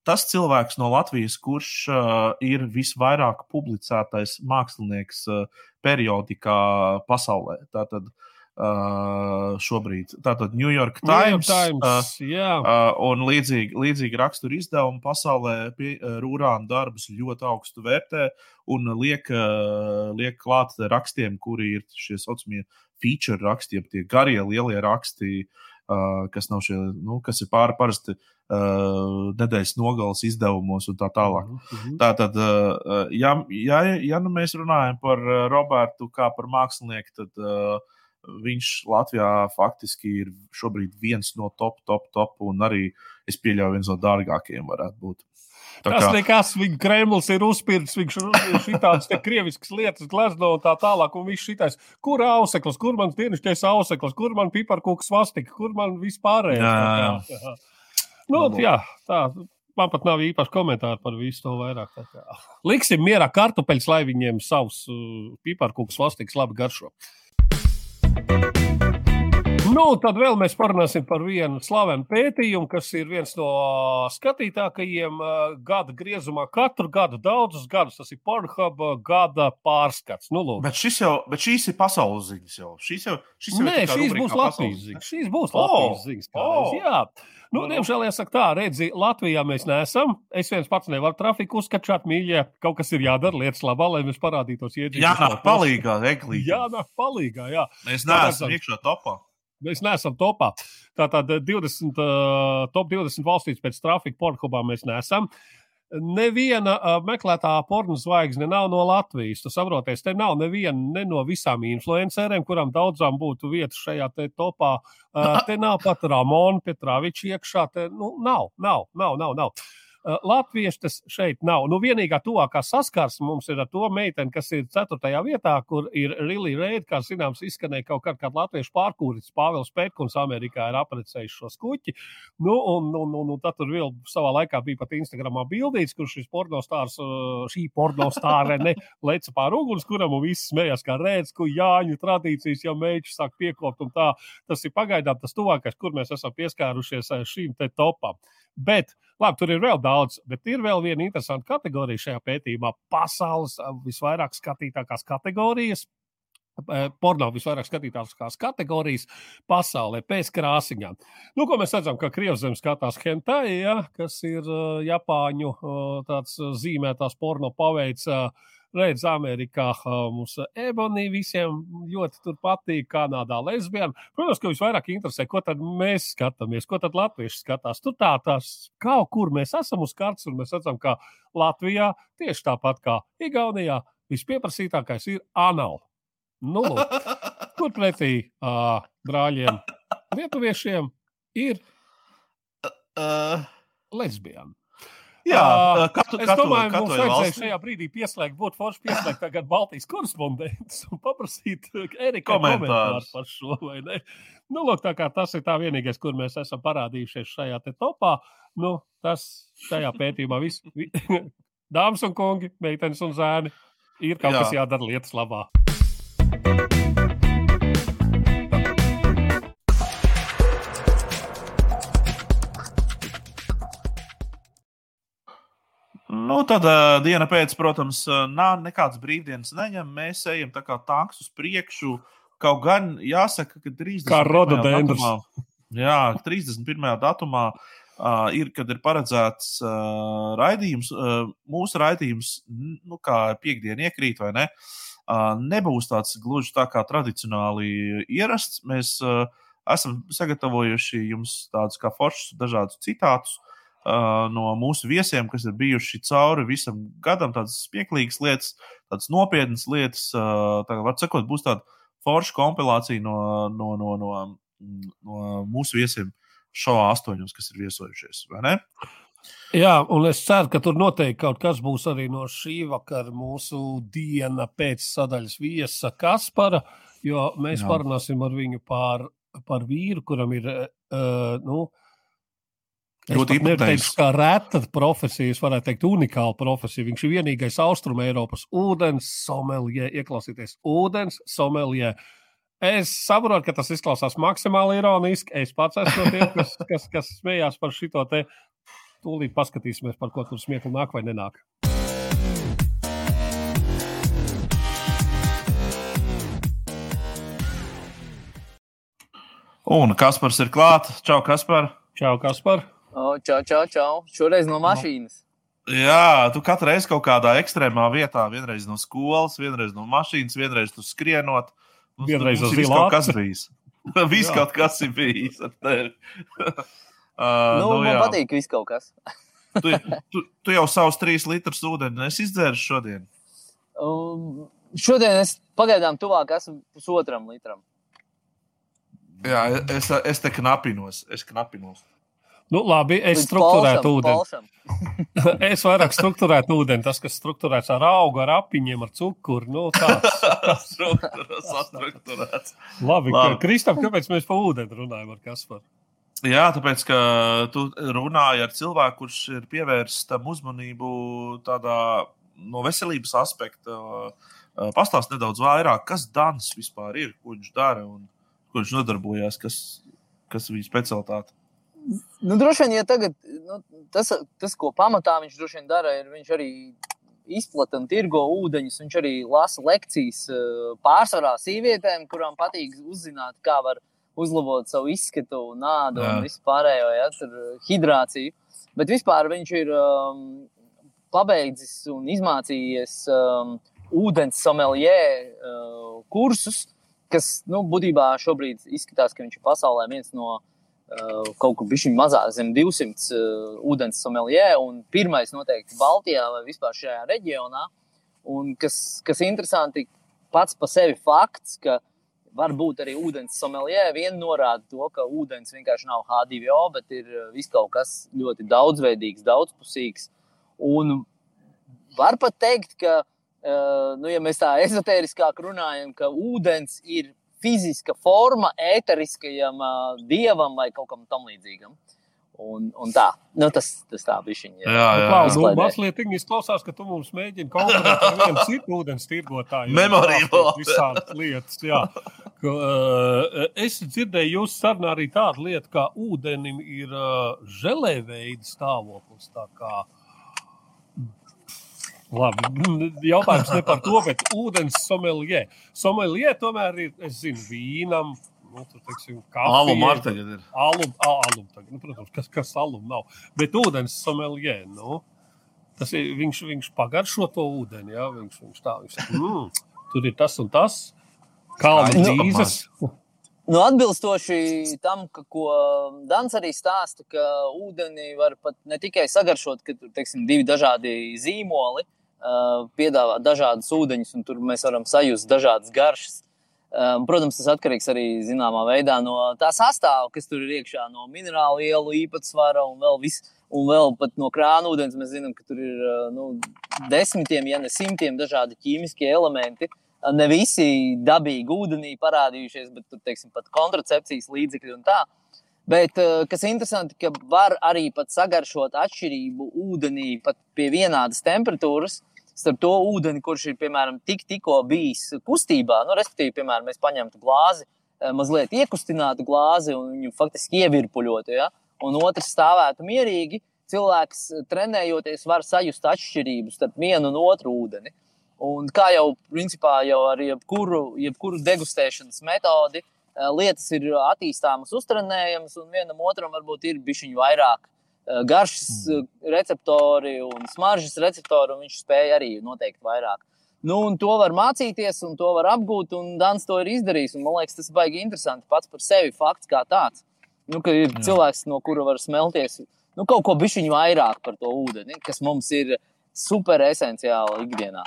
tas cilvēks no Latvijas, kurš uh, ir visvairāk publicētais mākslinieks uh, periodikā pasaulē. Tātad uh, šobrīd. Tātad New York Times, New York Times uh, uh, un līdzīgi, līdzīgi rakstura izdevumi pasaulē pie, uh, Rūrāna darbus ļoti augstu vērtē un liek, uh, liek klāt rakstiem, kuri ir šie saucamie feature raksti, jeb tie garie, lielie raksti, uh, kas, šie, nu, kas ir pāri parasti uh, nedēļas nogales izdevumos un tā tālāk. Mm -hmm. Tātad, uh, ja, ja, ja nu mēs runājam par Robertu kā par mākslinieku, tad uh, viņš Latvijā faktiski ir šobrīd viens no top, top, top, un arī es pieļauju, viens no dārgākajiem varētu būt. Tā Tas kā... nekas, viņa Kremlis ir uzspirts, viņš ir šitādas te krieviskas lietas, glezno un tā tālāk, un viss šitais. Kur auseklis, kur man dienasties auseklis, kur man piparkūks vastika, kur man vispārējais? Jā, jā. jā. Nu, jā, tā. Man pat nav īpaši komentāri par visu to vairāk. Liksim mierā kartupeļus, lai viņiem savus uh, piparkūks vastikas labi garšo. Nu, tad vēl mēs parunāsim par vienu slavenu pētījumu, kas ir viens no skatītākajiem gada griezumā. Katru gadu, daudzus gadus, tas ir Pornhub gada pārskats. Nu, lūk. bet, šis jau, bet šīs ir pasaules ziņas jau. Šīs, jau, šīs, jau Nē, šīs būs Latvijas ziņas. Šīs būs Latvijas oh, ziņas. Oh. Jā. Nu, diemžēl, jāsaka tā, redzi, Latvijā mēs neesam. Es viens pats nevaru trafiku uzskačāt, mīļie. Kaut kas ir jādara lietas labā, lai mēs parādītos iedzīvotājiem. Jā, nāk palīgā, eglīgi. Jā, nāk palīgā, jā. Mēs neesam iekšā topā. Mēs neesam topā. Tātad 20, uh, top 20 valstīs pēc trafika pornogrāfijā mēs neesam. Neviena uh, meklētā pornu zvaigzne nav no Latvijas. Tas saproties, te nav neviena ne no visām influenceriem, kurām daudzām būtu vieta šajā topā. Uh, te nav pat Ramona Petrāviča iekšā. Te, nu, nav, nav, nav, nav. nav. Uh, Latvieši tas šeit nav. Nu, vienīgā tuvākā saskarsme mums ir ar to meiteni, kas ir 4. vietā, kur ir Rīlī Reid, kā zināms, izskanēja kaut kādā latviešu pārkūris. Pāvils Pētkuns Amerikā ir aprecējis šo skuķi. Nu, un, un, un, un tad tur vēl savā laikā bija pat Instagramā bildīts, kur šis pornostārs, šī pornostāre ne leca pār uguns, kuram viss smējās kā rēdz, ka Jāņu tradīcijas jau mēģina sāk piekopt un tā. Tas ir pagaidām tas tuvākais, kur mēs esam pieskārušies šīm te topām. Bet Labi, tur ir vēl daudz, bet ir vēl viena interesanta kategorija šajā pētījumā. Pasaules visvairāk skatītākās kategorijas. Porno visvairāk skatītākās kategorijas pasaulē pēc krāsiņām. Nu, ko mēs redzam, ka Krievzem skatās hentai, ja, kas ir uh, Japāņu tāds zīmētās porno paveids. Uh, redz, Amerikā mums ebonī visiem ļoti patīk, Kanādā lesbiena. Protams, ka visvairāk interesē, ko tad mēs skatāmies, ko tad latvieši skatās. Tur tā tās kaut kur mēs esam uz kartes, un mēs redzam, ka Latvijā tieši tāpat kā Igaunijā vispieprasītākais ir anāli. Nu, lūk, kur pretī uh, brāļiem, lietuviešiem ir uh, lesbiena. Jā, uh, katru, es domāju, ka mums vajadzēja valsti. šajā brīdī pieslēgt, būtu forši pieslēgt tagad Baltijas korespondentus un paprasīt Erika Komentārus. komentāru par šo? Nu, lūk, tā kā tas ir tā vienīgais, kur mēs esam parādījušies šajā te topā, nu, tas šajā pētījumā viss. Vi, dāmas un kungi, meitenes un zēni, ir kaut Jā. kas jādara lietas labā. Nu, tad uh, diena pēc, protams, uh, nav nekādas brīvdienas neņem. Mēs ejam tā kā tanks uz priekšu. Kaut gan jāsaka, ka 30. Kā rododendrs. datumā, jā, 31. datumā uh, ir, kad ir paredzēts uh, raidījums. Uh, mūsu raidījums, nu, kā piekdiena iekrīt, vai ne? Uh, nebūs tāds gluži tā kā tradicionāli ierasts. Mēs uh, esam sagatavojuši jums tādus kā foršus dažādus citātus uh, no mūsu viesiem, kas ir bijuši cauri visam gadam, tādas smieklīgas lietas, tādas nopietnas lietas. Uh, tā, var sakot, būs tāda forša kompilācija no, no, no, no, no mūsu viesiem šovā astoņos, kas ir viesojušies. Jā, un es ceru, ka tur noteikti kaut kas būs arī no šī vakara mūsu diena pēc sadaļas viesa Kaspara, jo mēs Jā. Parunāsim ar viņu par, par vīru, kuram ir, uh, nu, es Ļoti īpatnējs. kā reta profesija, es varētu teikt, unikāla profesija. Viņš ir vienīgais Austrum Eiropas ūdens somelie, ieklausīties, ūdens somelie. Es saprotu, ka tas izklausās maksimāli ironiski. Es pats esmu no tiem, kas, kas, kas smējās par šito te. Tūlīt paskatīsimies, par ko tur smieklīgi nāk vai nenāk. Un Kaspars ir klāts. Čau, Kaspar! Čau, Kaspar! O, čau, čau, čau. Šoreiz no mašīnas. Jā, tu katru reizi kaut kādā ekstrēmā vietā, vienreiz no skolas, vienreiz no mašīnas, vienreiz tur skrienot. Tur- Vienreiz viss zila kaut kas bijis. Viss kaut kas ir bijis ar tevi. uh, Nu, nu, man jā. patīk viss kaut kas. tu, tu, tu jau savus trīs litrus ūdeni esi izdzēris šodien. Um, šodien es pagaidām tuvāk esmu pusotram litram. Jā, es, es te knapinos. Es knapinos. Nu, labi, es Līdz struktūrētu palsam, ūdeni. palsam. Es vairāk struktūrētu ūdeni. Tas, kas struktūrēts ar augu, ar apiņiem, ar cukuru. Nu, tāds. Struktūrāts, sastrukturēts. Labi, Labi. Kristam, kāpēc mēs par ūdeni runājam ar Kasparu? Jā, tāpēc, ka tu runāji ar cilvēku, kurš ir pievērsis tam uzmanību tādā no veselības aspekta. Pastāst nedaudz vairāk, kas Dans vispār ir, ko viņš dara un ko viņš nodarbojas, kas, kas ir viņa specialitāte. Nu, droši vien, ja tagad nu, tas, tas, ko pamatā viņš droši vien dara, ir viņš arī izplata un tirgo ūdeņus. Viņš arī lasa lekcijas eh, pārsvarā sievietēm, kurām patīk uzzināt, kā var uzlabot savu izskatu, nādu Jā. un visu pārējo, ja, eh, hidrāciju. Bet vispār viņš ir um, pabeidzis un izmācījies um, ūdens someljē uh, kursus, kas nu, būtībā šobrīd izskatās, ka viņš ir pasaulē viens no uh, kaut kur bišķiņ mazāk zem 200 uh, ūdens someljē, un pirmais noteikti Baltijā vai vispār šajā reģionā. Un kas, kas interesanti, pats par sevi fakts, ka varbūt arī ūdens someljē vien norāda to, ka ūdens vienkārši nav H2O, bet ir viss kaut kas ļoti daudzveidīgs, daudzpusīgs. Un var pat teikt, ka, nu, ja mēs tā ezotēriskāk runājam, ka ūdens ir fiziska forma ēteriskajam dievam vai kaut kam tam līdzīgam. Un, un tā, nu, tas, tas tā bija viņa. Jā, jā, jā. Klaus, nu, mazliet izklausās, ka tu mums mēģini konkurēt ar vienu citu ūdens tirgotāju. Memorīvo. Visādas lietas, jā. Ka, uh, es dzirdēju jūsu sarunā arī tādu lietu, kā ūdenim ir uh, želēveida stāvoklis. Tā kā Labi, jautājums ne par to, bet ūdens someljē. Someljē tomēr ir, es zinu, vīnam, nu, tur, teiksim, Alum ar tagad ir. Alum, a, alum tagad, nu, protams, kas, kas alum nav. Bet ūdens someljē, nu, tas ir, viņš, viņš pagaršo to ūdeni, jā, viņš, viņš tā, viņš mm, tur ir tas un tas, kalnu dzīzes. Nu, atbilstoši tam, ka, ko Dans arī stāsta, ka ūdeni var pat ne tikai sagaršot, ka tur ir divi dažādi zīmoli, uh, piedāvā dažādas ūdeņus, un tur mēs varam sajust dažādas garšas. Um, protams, tas atkarīgs arī zināmā veidā no tā sastāvā, kas tur ir iekšā, no minerālu vielu īpatsvara un vēl, vis, un vēl no krāna ūdens. Mēs zinām, ka tur ir nu, desmitiem, ja ne simtiem dažādi ķīmiskie elementi. Ne visi dabīgi ūdenī parādījušies, bet tur teiksim, pat kontracepcijas līdzekļi un tā. Bet kas ir interesanti, ka var arī sagaršot atšķirību ūdenī pat pie vienādas temperatūras. Starp to ūdeni, kurš ir piemēram tik, tikko bijis kustībā. Nu, respektīvi, piemēram, mēs paņemtu glāzi, eh, mazliet iekustinātu glāzi un viņu faktiski ievirpuļotu. Ja? Un otrs stāvētu mierīgi. Cilvēks eh, trenējoties, var sajust atšķirību starp vienu un otru ūdeni. Un kā jau, principā, jau ar jebkuru, jebkuru degustēšanas metodi, eh, lietas ir attīstāmas, uztrenējamas, un vienam otram varbūt ir bišķiņu vairāk Eh, garšas mm. eh, receptori un smaržas receptori, un viņš spēja arī noteikt vairāk. Nu, to var mācīties, un to var apgūt, un Dans to ir izdarījis. Man liekas, tas ir baigi interesanti pats par sevi fakts kā tāds. Nu, ka ir Jā. cilvēks, no kura var smelties nu, kaut ko bišķiņu vairāk par to ūdeni, kas mums ir super esenciāli ikdienā.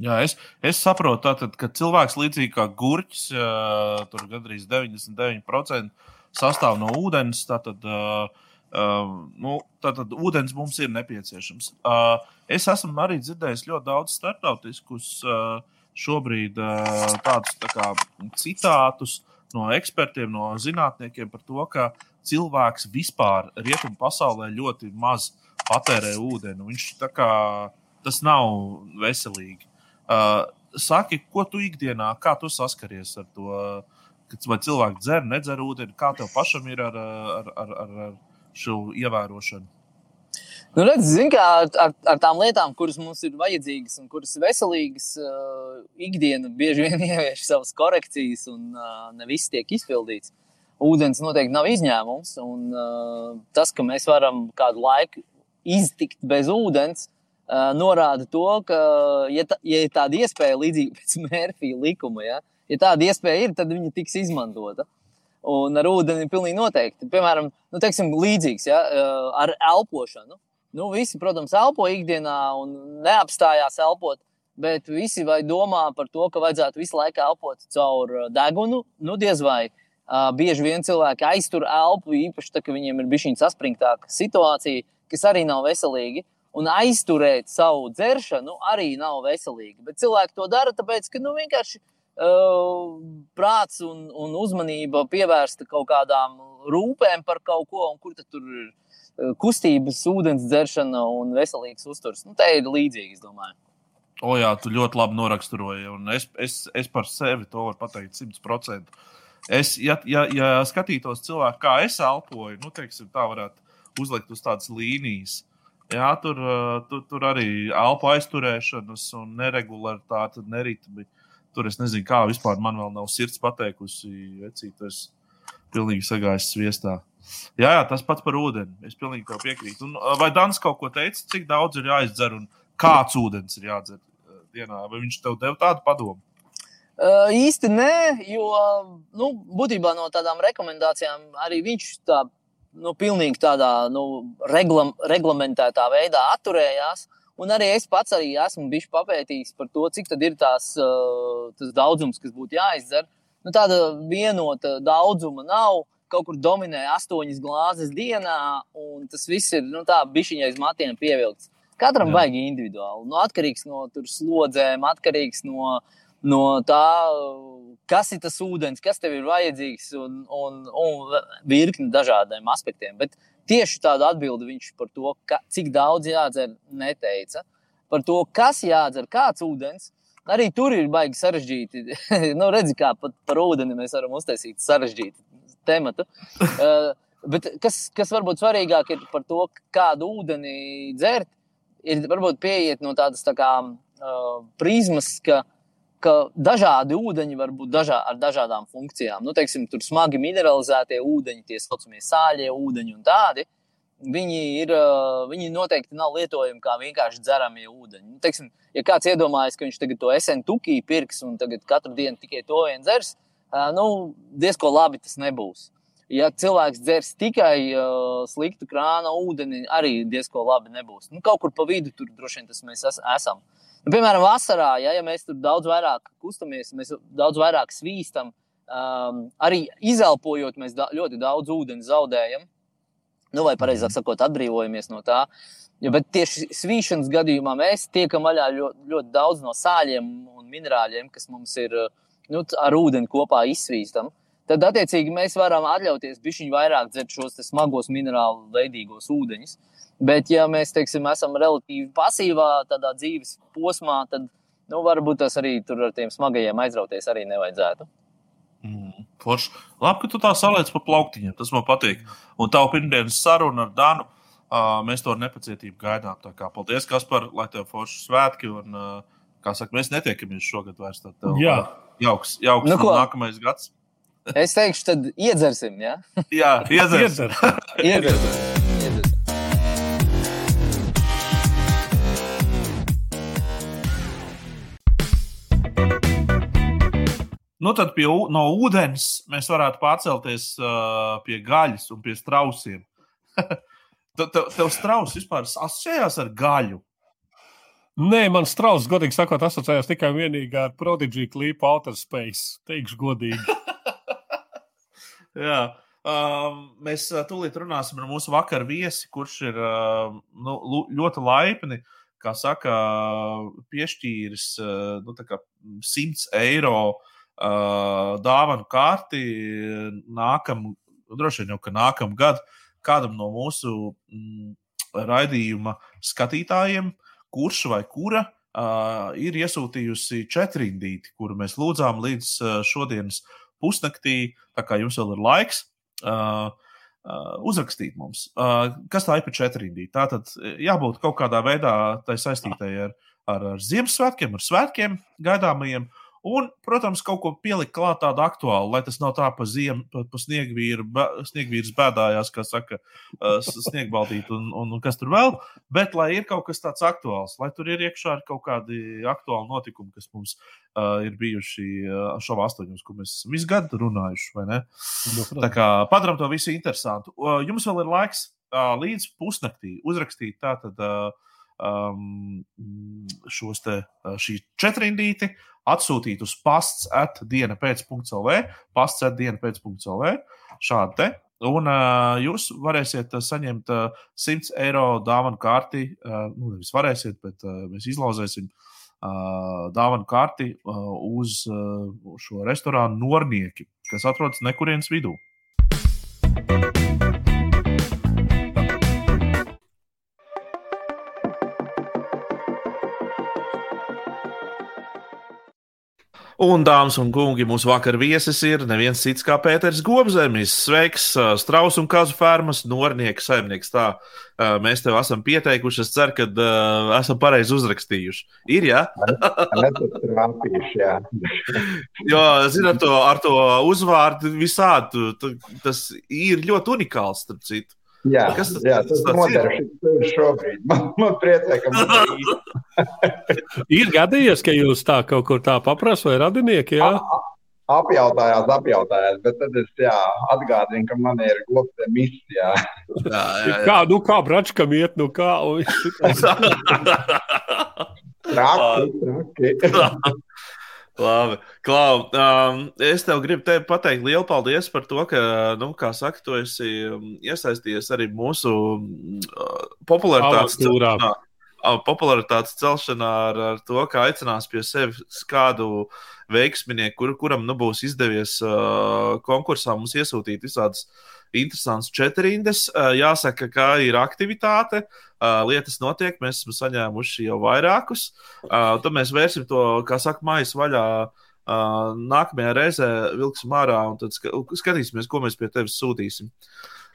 Jā, es, es saprotu, tātad, ka cilvēks līdzīgi kā gurķis, uh, tur gandrīz 99% sastāv no ūdens. Tātad, uh, Uh, nu, tātad ūdens mums ir nepieciešams. Uh, es esmu arī dzirdējis ļoti daudz starptautiskus uh, šobrīd uh, tādus tā kā, citātus no ekspertiem, no zinātniekiem par to, ka cilvēks vispār rietumu pasaulē ļoti maz patērē ūdeni. Viņš kā tas nav veselīgi. Uh, saki, ko tu ikdienā, kā tu saskaries ar to? Vai cilvēki dzer, nedzer ūdeni, kā tev pašam ir ar, ar, ar, ar, ar šo ievērošanu? Nu, redz, zin, kā, ar, ar, tām lietām, kuras mums ir vajadzīgas un kuras ir veselīgas, uh, ikdiena bieži vien ievieš savas korekcijas, un uh, ne viss tiek izpildīts. Ūdens noteikti nav izņēmums. Un, uh, tas, ka mēs varam kādu laiku iztikt bez ūdens, uh, norāda to, ka, ja, tā, ja ir tāda iespēja, līdzīgi pēc Mērfija likuma, ja, ja tāda iespēja ir, tad viņa tiks izmantota. Uh, Un ar ūdeni pilnīgi noteikti. Piemēram, nu, teiksim, līdzīgs ja, ar elpošanu. Nu, visi, protams, elpo ikdienā un neapstājās elpot, bet visi vai domā par to, ka vajadzētu visu laiku elpot caur degunu. Nu, diez vai. Uh, bieži vien cilvēki aiztur elpu, īpaši tad, kad viņiem ir bijusi saspringtāka situācija, kas arī nav veselīga. Un aizturēt savu dzeršanu arī nav veselīgi. Bet cilvēki to dara, tāpēc, ka nu, vienkārši prāts un, un uzmanība pievērsta kaut kādām rūpēm par kaut ko, un kur tur ir kustības, ūdens dzeršana un veselīgs uzturs. Nu, tā ir līdzīgi, es domāju. O, jā, tu ļoti labi noraksturoji, es, es, es par sevi to varu pateikt simtprocentīgi. Es, ja, ja, ja skatītos cilvēku, kā es elpoju, nu, teiksim, tā varētu uzlikt uz tādas līnijas. Jā, tur, tur, tur arī elpo aizturēšanas un neregularitāte, neritmi. Tur es nezinu, kā vispār man vēl nav sirds pateikusi, vecīt, es pilnīgi sagājis sviestā. Jā, jā, tas pats par ūdeni. Es pilnīgi piekrītu. Un, vai Dans kaut ko teica, cik daudz ir jāizdzer un kāds ūdens ir jādzer dienā? Vai viņš tev deva tādu padomu? Uh, īsti nē, jo nu, būtībā no tādām rekomendācijām arī viņš tā, nu, pilnīgi tādā nu, reglam, reglamentētā veidā atturējās. Uh, Un arī es pats arī esmu bijis papētījis par to, cik ir tās, uh, tas daudzums, kas būtu jāizdzer. nu, tāda vienota daudzuma nav. Kaut kur dominē astoņas glāzes dienā, un tas viss ir nu, tā bišķiņai uz matiem pievilkts. Katram Jā. baigi individuāli. Nu, atkarīgs no slodzēm, atkarīgs no, no tā, kas ir tas ūdens, kas tev ir vajadzīgs, un, un, un virkni dažādiem aspektiem. Bet tieši tādu atbildi viņš par to, ka, cik daudz jādzer, neteica. Par to, kas jādzer, kāds ūdens. Arī tur ir baigi sarežģīti. nu, redzi, kā pat par ūdeni mēs varam uztaisīt sarežģītu tematu. uh, bet kas, kas varbūt svarīgāk ir par to, kādu ūdeni dzert, ir varbūt pieiet no tādas tā kā, uh, prizmas, ka, ka dažādi ūdeņi var būt dažā, ar dažādām funkcijām. Nu, teiksim, tur smagi mineralizētie ūdeņi, tie saucamie sāļie ūdeņi un tādi. Viņi, ir, uh, viņi noteikti nav lietojami kā vienkārši dzeramie ūdeņi. Nu, teiksim, ja kāds iedomājas, ka viņš tagad to SNTUKī pirks un katru dienu tikai to vien dzers, uh, nu, diezko labi tas nebūs ja cilvēks dzers tikai uh, sliktu krāna ūdeni, arī diezko labi nebūs. Nu, kaut kur pa vidu tur droši vien tas mēs es, esam. Nu, piemēram, vasarā, ja, ja mēs tur daudz vairāk kustamies, mēs daudz vairāk svīstam, um, arī izelpojot, mēs da ļoti daudz ūdeni zaudējam. Nu, vai pareizāk sakot, atbrīvojamies no tā. Ja, bet tieši svīšanas gadījumā mēs tiekam vaļā ļoti, ļoti daudz no sāļiem un minerāļiem, kas mums ir nu, ar ūdeni kopā izsvīstam tad attiecīgi mēs varam atļauties bišķiņu vairāk dzert šos smagos minerālu veidīgos ūdeņus. Bet, ja mēs teiksim, esam relatīvi pasīvā tādā dzīves posmā, tad nu, varbūt tas arī tur ar tiem smagajiem aizrauties arī nevajadzētu. Mm, forši. Labi, ka tu tā saliec pa plauktiņiem. Tas man patīk. Un tavu pirmdienas sarunu ar Danu. Uh, mēs to ar nepacietību gaidām. Kā, paldies, Kaspar, lai tev forši svētki. Un, uh, kā saka, mēs netiekamies šogad vairs. Tad tev, Jā. Jauks, jauks nu, nākamais gads. Es teikšu, tad iedzersim. Ja? Jā, iedzersim. iedzersim. Nu, tad pie, no ūdens mēs varētu pārcelties uh, pie gaļas un pie strausiem. tev, tev, tev strauss vispār asociējās ar gaļu. Nē, man strauss, godīgi sakot, asociējās tikai un vienīgi ar Prodigy klipu Outer Space. Teikšu godīgi. Jā. Um, mēs tūlīt runāsim ar mūsu vakar viesi, kurš ir uh, nu, ļoti laipni, kā saka, piešķīris uh, nu, 100 eiro uh, dāvanu kārti nākamā, droši vien jau ka nākamā gada kādam no mūsu mm, raidījuma skatītājiem, kurš vai kura uh, ir iesūtījusi četrindīti, kuru mēs lūdzām līdz uh, šodienas pusnaktī, tā kā jums vēl ir laiks. Uh, uh, uzrakstīt mums, uh, kas tā ir par četrindī. Tā tad jābūt kaut kādā veidā tai saistītai ar, ar, ar Ziemassvētkiem, ar svētkiem gaidāmajiem. Un, protams, kaut ko pielikt klāt tādu aktuālu, lai tas nav tā pa ziemu, pa, pa sniegvīru, sniegvīrs bēdājās, kā saka, sniegbaldīt un, un, un kas tur vēl. Bet, lai ir kaut kas tāds aktuāls, lai tur ir iekšā kaut kādi aktuāli notikumi, kas mums uh, ir bijuši uh, šovā astoņos, ko mēs visu gadu runājuši, vai ne? No, nu, tā kā padaram to visu interesantu. Uh, jums vēl ir laiks uh, līdz pusnaktī uzrakstīt tātad. Uh, um, šos te, šī četrindīti, atsūtīt uz pasts at diena pēc.lv, pasts at diena pēc.lv, šādi te. Un uh, jūs varēsiet saņemt uh, 100 eiro dāvanu kārti. Uh, nu, nevis varēsiet, bet uh, mēs izlauzēsim uh, dāvanu kārti uh, uz uh, šo restorānu Nornieki, kas atrodas nekurienes vidū. Un, dāmas un kungi, mūsu vakar viesis ir neviens cits kā Pēters Gobzemis. Sveiks, Strauss un Kazu fermas nornieks, saimnieks. Tā mēs tev esam pieteikuši. Es ceru, ka uh, esam pareizi uzrakstījuši. Ir, jā? jā. jo, zini, ar to, ar to uzvārdu visādi, tas ir ļoti unikāls, starp citu. Jā, kas tas, jā, tas, tas ir šobrīd. Man, man priecē, ka man ir. ir gadījies, ka jūs tā kaut kur tā paprasat, vai radinieki? Jā? A, apjautājās, apjautājās, bet tad es jā, atgādinu, ka man ir globāla misija. Jā, jā, jā. Kā, nu, kā bračkam iet, nu kā? traki, traki. Labi, Klau, um, es tev gribu te pateikt lielu paldies par to, ka, nu, kā saka, tu esi um, iesaistījies arī mūsu uh, popularitātes celšanā, uh, popularitātes celšanā ar, ar to, ka aicinās pie sevis kādu veiksminieku, kur, kuram nu, būs izdevies uh, konkursā mums iesūtīt visādas interesantas četrindes. Uh, jāsaka, ka ir aktivitāte. Uh, lietas notiek, mēs esam saņēmuši jau vairākus. Uh, tad mēs vērsim to, kā saka, maisa vaļā. Uh, nākamajā reizē vilksim ārā un tad skatīsimies, ko mēs pie tevis sūtīsim.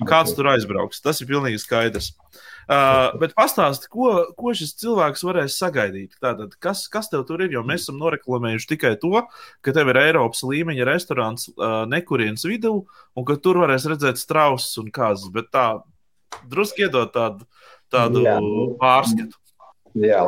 Kāds tur aizbrauks. Tas ir pilnīgi skaidrs. Uh, bet pastāsti, ko, ko šis cilvēks varēs sagaidīt. Tātad, kas, kas tev tur ir? Jo mēs esam noreklamējuši tikai to, ka tev ir Eiropas līmeņa restorāns uh, nekurienes vidū, un ka tur varēs redzēt strausus un kāzas. Bet tā drusku iedot tādu tādu jā. pārskatu. Jā,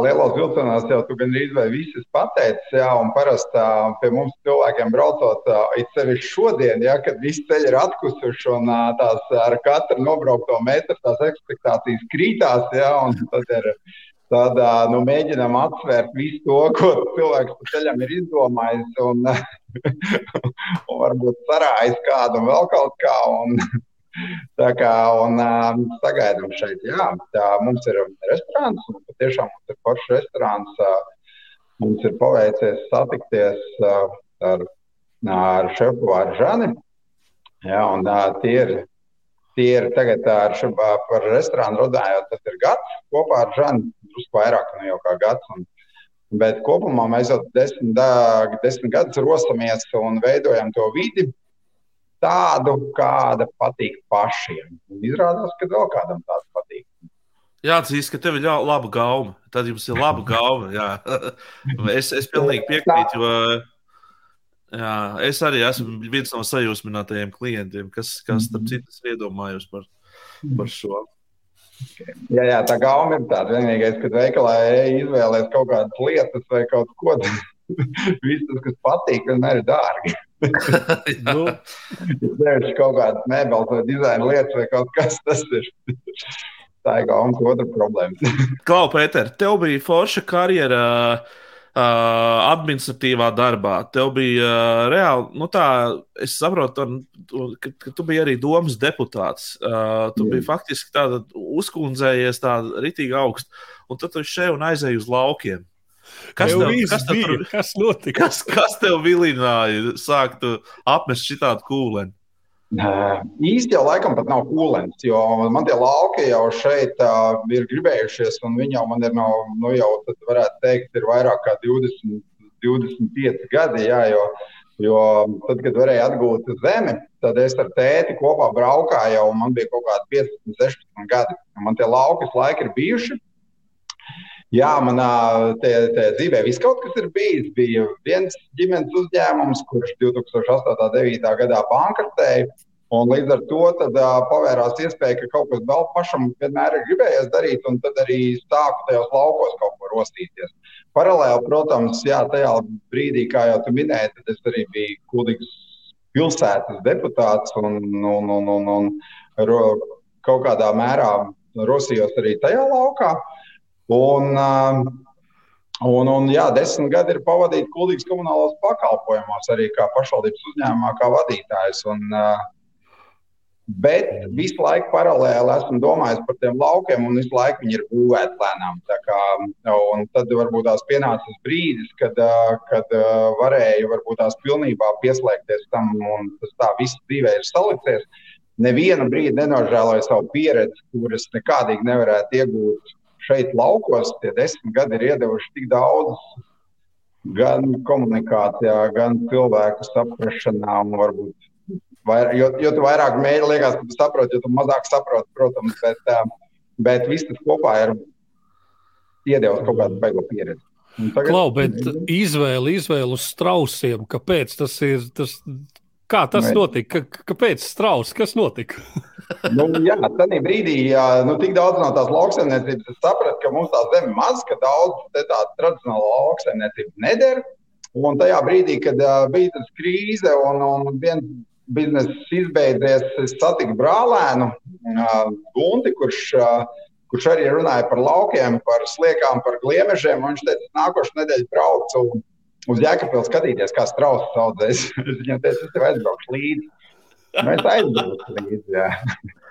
lielos vilcienos jau tu gandrīz vai viss pateicis, jā, un parasti pie mums cilvēkiem braucot, it sevišķi šodien, ja, kad visi ceļi ir atkusuši un tās ar katru nobraukto metru tās ekspektācijas krītās, jā, un tad ir Tad nu, mēģinām atsvērt visu to, ko cilvēks pa ceļam ir izdomājis, un, un varbūt sarājis kādu un vēl kaut kā. Un, Tā kā un, um, sagaidām šeit, jā, tā mums ir restorāns, un patiešām mums ir foršs restorāns. Uh, mums ir paveicies satikties uh, ar, ar šefu Vāržani. Jā, un uh, tie ir, tie ir tagad ar šo, par restorānu runājot, tas ir gads kopā ar Žani, drusku vairāk nu jau kā gads. Un, bet kopumā mēs jau desmit, desmit gadus rosamies un veidojam to vidi tādu, kāda patīk pašiem. Un izrādās, ka vēl kādam tāds patīk. Jāatzīst, ka tev ir laba gauma. Tad jums ir laba gauma. Jā. es, es pilnīgi piekrītu, jo jā, es arī esmu viens no sajūsminātajiem klientiem, kas, kas starp mhm. citu, iedomājos par, par šo. Jā, jā, tā gauma ir tāda. Vienīgais, kad veikalā izvēlēties kaut kādas lietas vai kaut ko tādu, viss tas, kas patīk, vienmēr ir dārgi nu, Nevis kaut kādas mēbeles vai dizaina lietas vai kaut kas tāds. Tā ir kaut kāda otra problēma. Klau, Pēter, tev bija forša karjera. Uh, administratīvā darbā. Tev bija uh, reāli, nu tā, es saprotu, ka, ka tu biji arī domas deputāts. Uh, tu mm. biji faktiski tāda uzkundzējies, tāda ritīgi augsta, un tad tu šeit un aizēji uz laukiem. Kas tev, kas, tev tur, kas notika? Kas, kas tev vilināja sākt apmest šitādu kūleni? Īsti jau laikam pat nav kūlens, jo man tie lauki jau šeit uh, ir gribējušies, un viņi jau man ir, nav, nu jau varētu teikt, ir vairāk kā 20, 25 gadi. Jā, jo, jo tad, kad varēja atgūt zemi, tad es ar tēti kopā braukāju, jau man bija kaut kādi 15, 16 gadi. Man tie lauki laiki ir bijuši. Jā, manā te, te dzīvē viss kaut kas ir bijis. Bija viens ģimenes uzņēmums, kurš 2008. un 2009. gadā bankrotēja. Un līdz ar to tad, uh, pavērās iespēja, ka kaut kas vēl pašam vienmēr ir gribējies darīt, un tad arī sāku tajos laukos kaut ko rostīties. Paralēli, protams, jā, tajā brīdī, kā jau tu minēji, tad es arī biju Kulīgas pilsētas deputāts un, un, un, un, un ro, kaut kādā mērā rosījos arī tajā laukā. Uh, Un, um, un, un jā, desmit gadi ir pavadīti Kultūras komunālos pakalpojumos, arī kā pašvaldības uzņēmumā, kā vadītājs. Un, uh, Bet visu laiku paralēli esmu domājis par tiem laukiem, un visu laiku viņi ir būvēti lēnām. Kā, tad varbūt tās pienācis brīdis, kad, uh, kad uh, varēju varbūt tās pilnībā pieslēgties tam, un tas tā viss dzīvē ir salicies. Nevienu brīdi nenožēloju savu pieredzi, kuras nekādīgi nevarētu iegūt šeit, laukos, tie desmit gadi ir iedevuši tik daudz gan komunikācijā, gan cilvēku vair, jo, jo vairāk mēģini, liekas, ka tu saproti, jo tu mazāk saproti, protams, bet, bet viss tas kopā ir iedevis kaut kādu beigu pieredzi. Tagad... Klau, bet izvēle, izvēle uz strausiem, kāpēc tas ir? Tas, kā tas notika? Kāpēc strauss? Kas notika? nu, jā, tādā brīdī, nu, tik daudz no tās lauksaimniecības, es sapratu, ka mums tā zeme maz, ka daudz tāda tradicionāla lauksaimniecība neder. Un tajā brīdī, kad uh, bija tas krīze un, un viens bizness izbeidzies, es satiku brālēnu uh, Gunti, kurš, uh, kurš arī runāja par laukiem, par sliekām, par gliemežiem. Viņš teica, nākošais nedēļa braucu uz Jēkabpils skatīties, kā strauss audzēs. Viņam teica, es tev aizbraukšu līdzi. Mēs aizbraukšu līdzi. Jā.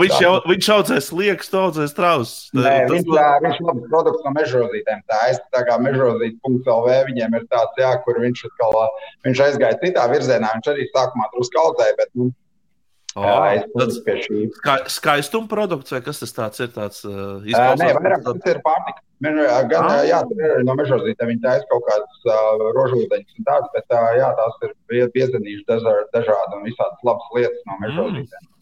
Viņš jau viņš audzēs liekas, audzēs trausus. Viņš, tā, viņš labs produkts no mežrozītēm. Tā ir tā kā mežrozīt.lv. Viņiem ir tāds, jā, kur viņš, atkal, viņš aizgāja citā virzienā. Viņš arī sākumā drusku audzēja, bet nu, Oh, jā, tas ir ska, skaistuma produkts, vai kas tas tāds ir? Tāds, uh, Nē, vairāk tas ir pārtika. Gan, ah. jā, tur ir no mežozītēm viņi taisa kaut kādas uh, rožūdeņas un tādas, bet uh, jā, tās ir piezenījuši dažādi un visādas labas lietas no mežozītēm. Mm.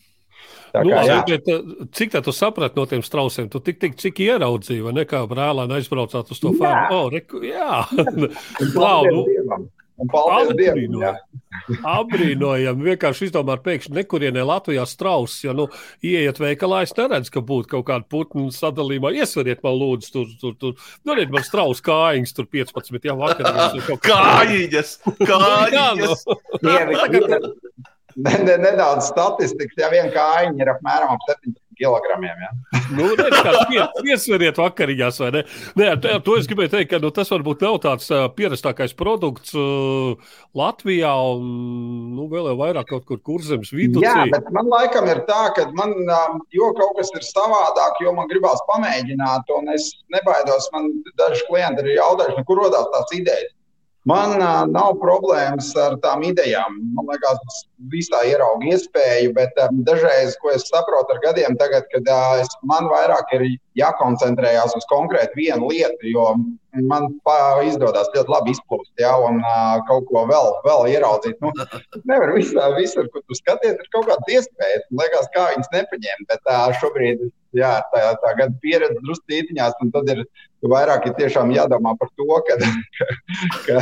Tā nu, kā, nu, bet, cik tā tu saprati no tiem strausiem? Tu tik, tik cik ieraudzīji, vai ne kā brālēni aizbraucāt uz to fermu? Oh, reku, jā, Klau, nu. Un paldies Dievam! Apbrīnojami. Vienkārši izdomāt, pēkšņi nekurienē Latvijā strauss. Ja nu, ieiet veikalā, es neredzu, ka būtu kaut kāda putnu sadalījuma. Iesveriet man, lūdzu, tur, tur, tur. Dodiet man strauss kājiņas, tur 15. Jā, vakar. Kājiņas! Kājiņas! ne, ne, nedaudz statistikas. Ja viena kājiņa ir apmēram ap 17 kg. Ja? nu, Piesveriet vakariņās, vai ne? Nē, tā, to es gribēju teikt, ka nu, tas varbūt nav tāds uh, pierastākais produkts uh, Latvijā un nu, vēl jau vairāk kaut kur kurzemes vidū. Jā, bet man laikam ir tā, ka man um, jo kaut kas ir savādāk, jo man gribās pamēģināt, un es nebaidos. Man daži klienti ir jautājuši, nu, kur rodās tās idejas. Man uh, nav problēmas ar tām idejām. Man liekas, visā ierauga iespēju, bet um, dažreiz, ko es saprotu ar gadiem, tagad, kad uh, es, man vairāk ir jākoncentrējas uz konkrētu vienu lietu, jo man izdodas ļoti labi izplūst, ja, un uh, kaut ko vēl, vēl ieraudzīt. Nu, nevar visā, visur, kur tu skaties, ir kaut kādas iespējas. Man liekas, kā viņas nepaņemt, bet uh, šobrīd jā, tā, tā gada pieredze drusku tītiņās, un tad ir vairāk ir tiešām jādomā par to, ka, ka,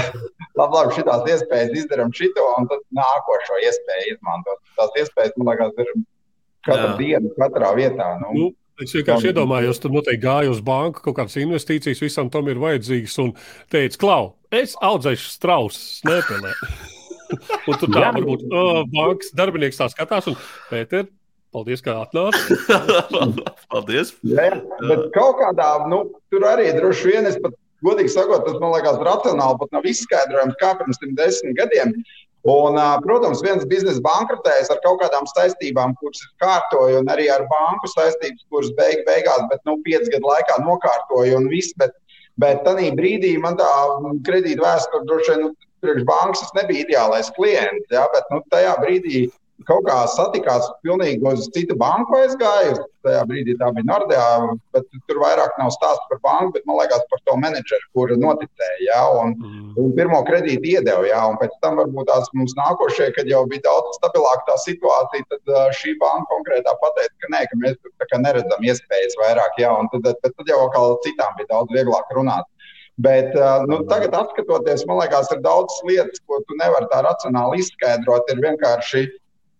labi, labi, šitās iespējas izdarām šito, un tad nākošo iespēju izmantot. Tās iespējas, man liekas, ir katru jā. dienu, katrā vietā. Nu. Nu, Es vienkārši iedomājos, tur noteikti gāju uz banku, kaut kādas investīcijas visam tam ir vajadzīgas. Un teicu, Klau, es audzēšu strausus, nepelē. un tur tā varbūt uh, bankas darbinieks tā skatās, un Pēter, paldies, ka atnāci. paldies. Jā, bet kaut kādā, nu, tur arī droši vien es pat godīgi sakot, tas man liekas racionāli, pat nav izskaidrojams, kā pirms tam desmit gadiem. Un, protams, viens biznesa bankrotējas ar kaut kādām saistībām, kuras ir kārtoja, un arī ar banku saistības, kuras beig, beigās, bet nu, piecu gadu laikā nokārtoja un viss. Bet, bet tajā brīdī man tā kredīta vēsture droši vien nu, priekš bankas nebija ideālais klients. Ja, bet nu, tajā brīdī kaut kā satikās pilnīgi uz citu banku aizgāju. Tajā brīdī tā bija Nordea, bet tur vairāk nav stāsts par banku, bet man liekas par to menedžeru, kur noticēja. Ja, un, mm. un pirmo kredītu iedeva, ja, un pēc tam varbūt tās mums nākošie, kad jau bija daudz stabilāka tā situācija, tad uh, šī banka konkrētā pateica, ka nē, ka mēs tur neredzam iespējas vairāk, ja, un tad, tad, tad jau atkal citām bija daudz vieglāk runāt. Bet nu, tagad, skatoties, man liekas, ir daudz lietas, ko tu nevari tā racionāli izskaidrot. Ir vienkārši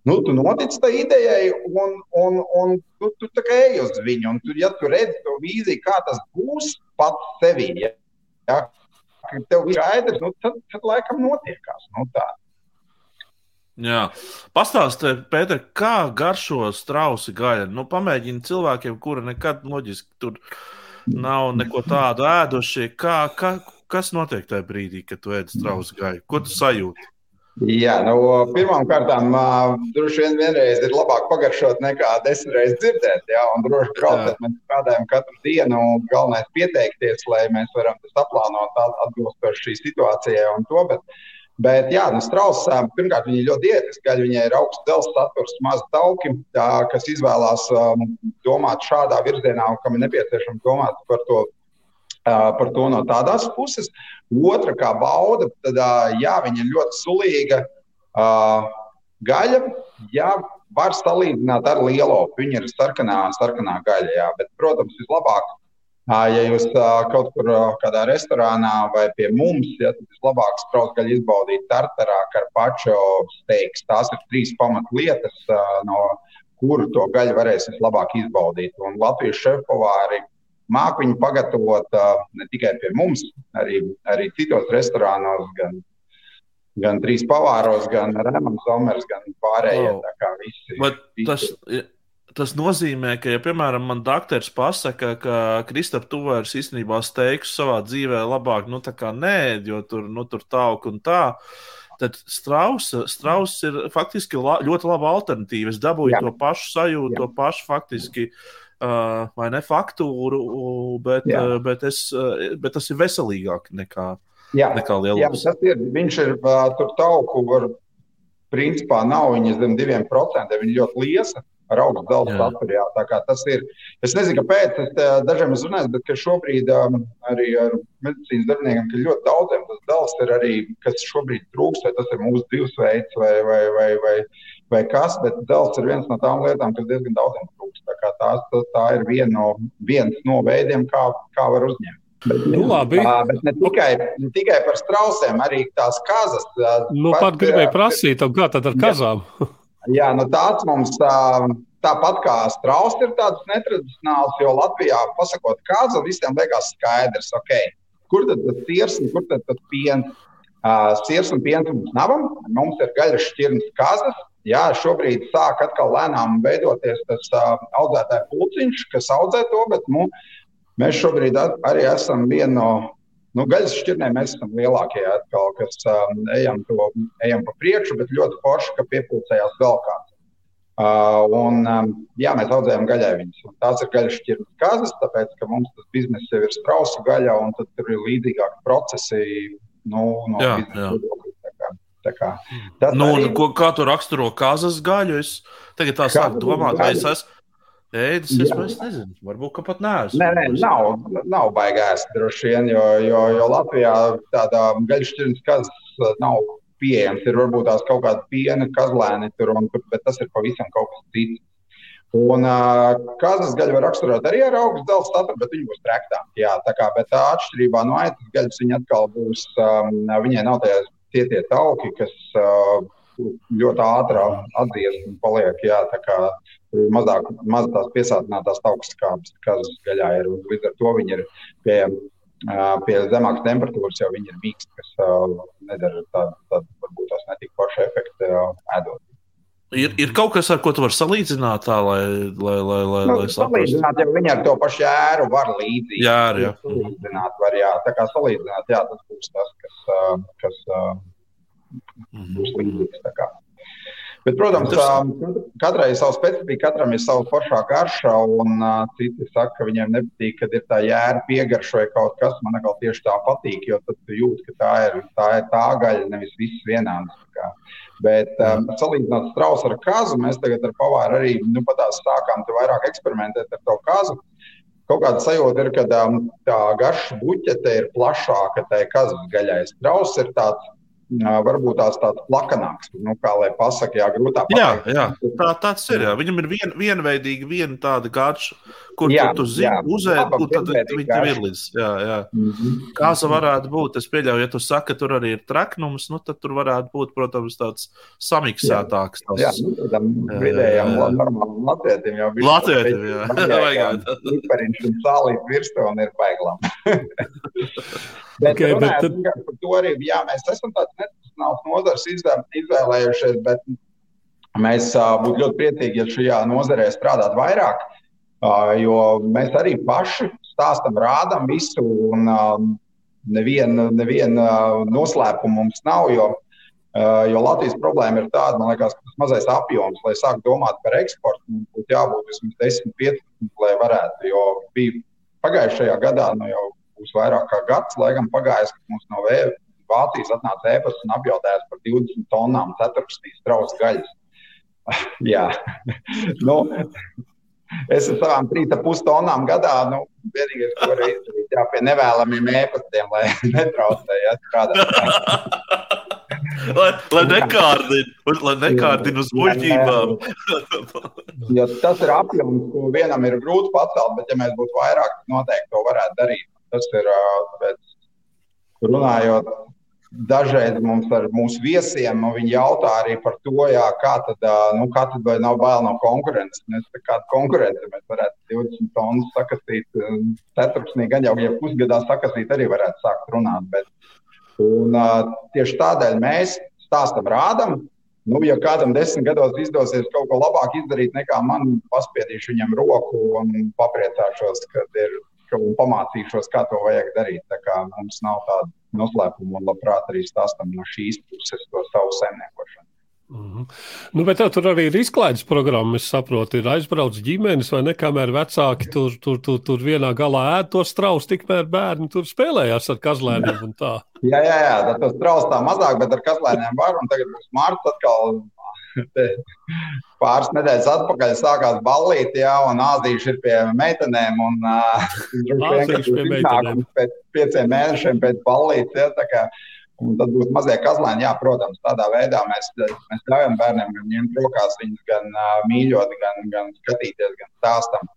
Nu, tu notic tai idejai, un, un, un tu, tu tā kā ej uz viņu. Un, tu, ja tu redzi to vīziju, kā tas būs pats sevī, ja, ja, tev ir skaidrs, nu, tad, tad laikam notiekās. Nu, tā. Jā, pastāstiet, Pēter, kā garšo strausi gaļa. Nu, pamēģini cilvēkiem, kuri nekad loģiski tur nav neko tādu ēduši. Kā, kā, kas notiek tajā brīdī, kad tu ēd strausi gaļu? Ko tu sajūti? Jā, nu, pirmkārt, droši vien vienreiz ir labāk pagaršot nekā desmit reizes dzirdēt. Jā, un droši braucot, mēs strādājam katru dienu. Galvenais pieteikties, lai mēs varam to saplānot atbilstoši šī situācijai un to. Bet, bet jā, nu, strauss, pirmkārt, viņi ir ļoti dietiski. Viņai ir augsts dzelzs saturs, maz tauki, tā, kas izvēlās um, domāt šādā virzienā, un kam ir nepieciešams domāt par to par to no tādas puses. Otra, kā bauda, tad jā, viņa ir ļoti sulīga. Gaļa, jā, var salīdzināt ar lielo. Viņa ir sarkanā, sarkanā gaļa, jā, bet, protams, vislabāk. Ja jūs kaut kur kādā restorānā vai pie mums, ja, tad vislabāk sprausgaļu izbaudīt tartarā, karpačo, steiks. Tās ir trīs pamatlietas, no kuru to gaļu varēs vislabāk izbaudīt. Un Latvijas šefpavāri Māku viņu pagatavot ne tikai pie mums, arī, arī citos restorānos, gan, gan trīs pavāros, gan Rēmons Zomers, gan pārējie. Oh. Visi, visi. Tas, tas nozīmē, ka, ja, piemēram, man doktors pasaka, ka Kristapam Tuvērs īstenībā steigs savā dzīvē labāk, nu, tā kā nē, jo tur, nu, tur tā un tā. Tad strausa, strausa ir faktiski la, ļoti laba alternatīva. Es dabūju Jā. to pašu sajūtu, Jā. to pašu faktiski uh, vai ne faktūru, bet, uh, bet, es, uh, bet tas ir veselīgāk nekā, Jā. nekā lielums. Jā, tas ir. Viņš ir uh, tur tauku, var, principā nav viņas zem diviem procentiem. Viņa ļoti liesa ar augstu zelta saturu. Tas ir. Es nezinu, kāpēc. Es dažiem esmu runājis, bet šobrīd um, arī ar medicīnas darbiniekiem, ka ļoti daudziem tas dēls ir arī, kas šobrīd trūkst, vai tas ir mūsu dzīvesveids vai, vai, vai, vai, vai kas. Bet dēls ir viens no tām lietām, kas diezgan daudziem trūkst. Tā, tās, tā ir viena no, viens no veidiem, kā, kā var uzņemt. Bet, nu, labi. Tā, bet ne tikai, ne tikai par strausiem, arī tās kazas. Nu, pat, pat gribēju prasīt, kā tad ar kazām? Jā. Jā, nu tāds mums tāpat kā strauss ir tāds netradicionāls, jo Latvijā, pasakot, kāza visiem liekas skaidrs, okay, kur tad tas sirs un kur tad tas piens. Uh, sirs un piens mums nav, mums ir gaļas šķirnes kazas. Jā, šobrīd sāk atkal lēnām veidoties tas uh, audzētāju pulciņš, kas audzē to, bet nu, mēs šobrīd arī esam viena no Nu, gaļas šķirnē mēs esam lielākie, atkal, kas um, ejam, to, ejam pa priekšu, bet ļoti forši, ka piepildījās kāds. Uh, un, um, jā, mēs audzējam gaļaiņus. Tās ir gaļas šķirnes kazas, tāpēc, ka mums tas bizness jau ir strausa gaļa, un tur ir līdzīgāki procesi nu, no jā, biznesa viedokļa. Kā, nu, arī... ko, kā tu raksturo kazas gaļu? Es tagad tā sāku domāt, vai es esmu Ēdis, es, es nezinu, varbūt pat neesmu. Nē, nē, nav, nav baigās droši vien, jo, jo, jo Latvijā tāda gaļšķirnes kazas uh, nav pieejams. Ir varbūt tās kaut kāda piena kazlēni tur, un, bet tas ir pavisam kaut kas cits. Un uh, kazas gaļu var raksturot arī ar augstu dzelzceļa statu, bet viņi būs trektām. Jā, tā kā, bet tā atšķirībā no aitas gaļas viņa atkal būs, um, viņai nav tie, tie, tie tauki, kas ļoti ātri atdzies un paliek. Jā, tā kā mazāk, maz tās piesātinātās augstas kādas gaļā ir. Līdz ar to viņi ir pie, pie zemākas temperatūras, jau viņi ir mīksti, kas nedara tādu, tādu varbūt tās netik pašu efektu ēdot. Ir, ir kaut kas, ar ko tu vari salīdzināt, tā, lai, lai, lai, lai, nu, lai salīdzināt, ja viņi ar to pašu ēru var līdzīgi. Jā, jā. Salīdzināt var, jā. Tā kā salīdzināt, jā, tas būs tas, kas, kas būs līdzīgs. Bet, protams, katrai ir sava specifika, katram ir sava foršā garša, un uh, citi saka, ka viņiem nepatīk, kad ir tā jēra piegarša vai kaut kas. Man atkal tieši tā patīk, jo tad jūt, ka tā ir tā, ir tā gaļa, nevis viss vienāds. Bet um, salīdzinot strausu ar kazu, mēs tagad ar pavāru arī nu, sākām vairāk eksperimentēt ar to kazu. Kaut kāda sajūta ir, ka um, tā garša buķete ir plašāka tai kazas gaļai. Strauss ir tāds varbūt tās tāds plakanāks, nu, kā lai pasakā, jā, grūtāk. Jā, jā, tā, tāds ir. Jā. Viņam ir vien, vienveidīga, viena tāda garša, kur jā, tu, tu zini, uzēd, un tad viņi tev ir līdz. Jā, jā. Mm -hmm. Kāza varētu būt, es pieļauju, ja tu saki, ka tur arī ir traknums, nu, tad tur varētu būt, protams, tāds samiksētāks. Tas, jā, nu, tādam vidējam, normālam latvietim jau bija. Latvietim, jā. Vajag. Vipariņš un sālīt virsmu un ir baiglam. Bet, okay, runājot, bet tad... par to arī jā, mēs esam tāds netradicionāls nozars izvēlējušies, bet mēs būtu ļoti priecīgi, ja šajā nozarē strādātu vairāk, jo mēs arī paši stāstam, rādam visu, un neviena nevien, noslēpuma mums nav. Jo, jo Latvijas problēma ir tāda, man liekas, ka tas mazais apjoms, lai sāktu domāt par eksportu, būtu jābūt vismaz 10, 15, lai varētu. Jo bija pagājušajā gadā, nu jau būs vairāk kā gads, laikam pagājis, kad mums no Vācijas atnāca ēpas un apjautājās par 20 tonnām ceturkstīs trauks gaļas. Jā, nu, es ar savām 3,5 tonnām gadā, nu, vienīgais, ko varu izdarīt, jā, pie nevēlamiem ēpastiem, lai netraucējies kādā. lai, lai nekārdina, lai nekārdina uz muļķībām. jo tas ir apjoms, ko vienam ir grūti pacelt, bet ja mēs būtu vairāk, noteikti to varētu darīt. Tas ir pēc, runājot. Dažreiz mums ar mūsu viesiem nu, viņi jautā arī par to, jā, kā tad, nu, kā tad vai nav bail no konkurences. Mēs kāda konkurence mēs varētu 20 tonnas sakastīt. Ceturksnī gan jau, ja pusgadā sakastīt, arī varētu sākt runāt. Bet, un, tieši tādēļ mēs stāstam, rādam, Nu, ja kādam desmit gados izdosies kaut ko labāk izdarīt nekā man, paspiedīšu viņam roku un papriecāšos, kad ir un pamācīšos, kā to vajag darīt. Tā kā mums nav tāda noslēpuma un labprāt arī stāstam no šīs puses to savu saimniekošanu. Mm -hmm. nu, bet tev tur arī ir izklaides programma, es saprotu, ir aizbraucis ģimenes, vai ne? Kamēr vecāki tur, tur, tur, tur vienā galā ēd to strausu, tikmēr bērni tur spēlējās ar kazlēniem un tā. jā, jā, jā, tas ir strauss tā mazāk, bet ar kazlēniem var, un tagad būs mārts atkal. Pāris nedēļas atpakaļ sākās ballīte, jā, un Āzīša ir pie meitenēm. Un, uh, Āzīša pie meitenēm. Pēc pieciem mēnešiem pēc ballītes, jā, Un tad būs mazie kazlēni, jā, protams, tādā veidā mēs, mēs ļaujam bērniem gan ņemt rokās, viņus gan uh, mīļot, gan, gan skatīties, gan stāstam.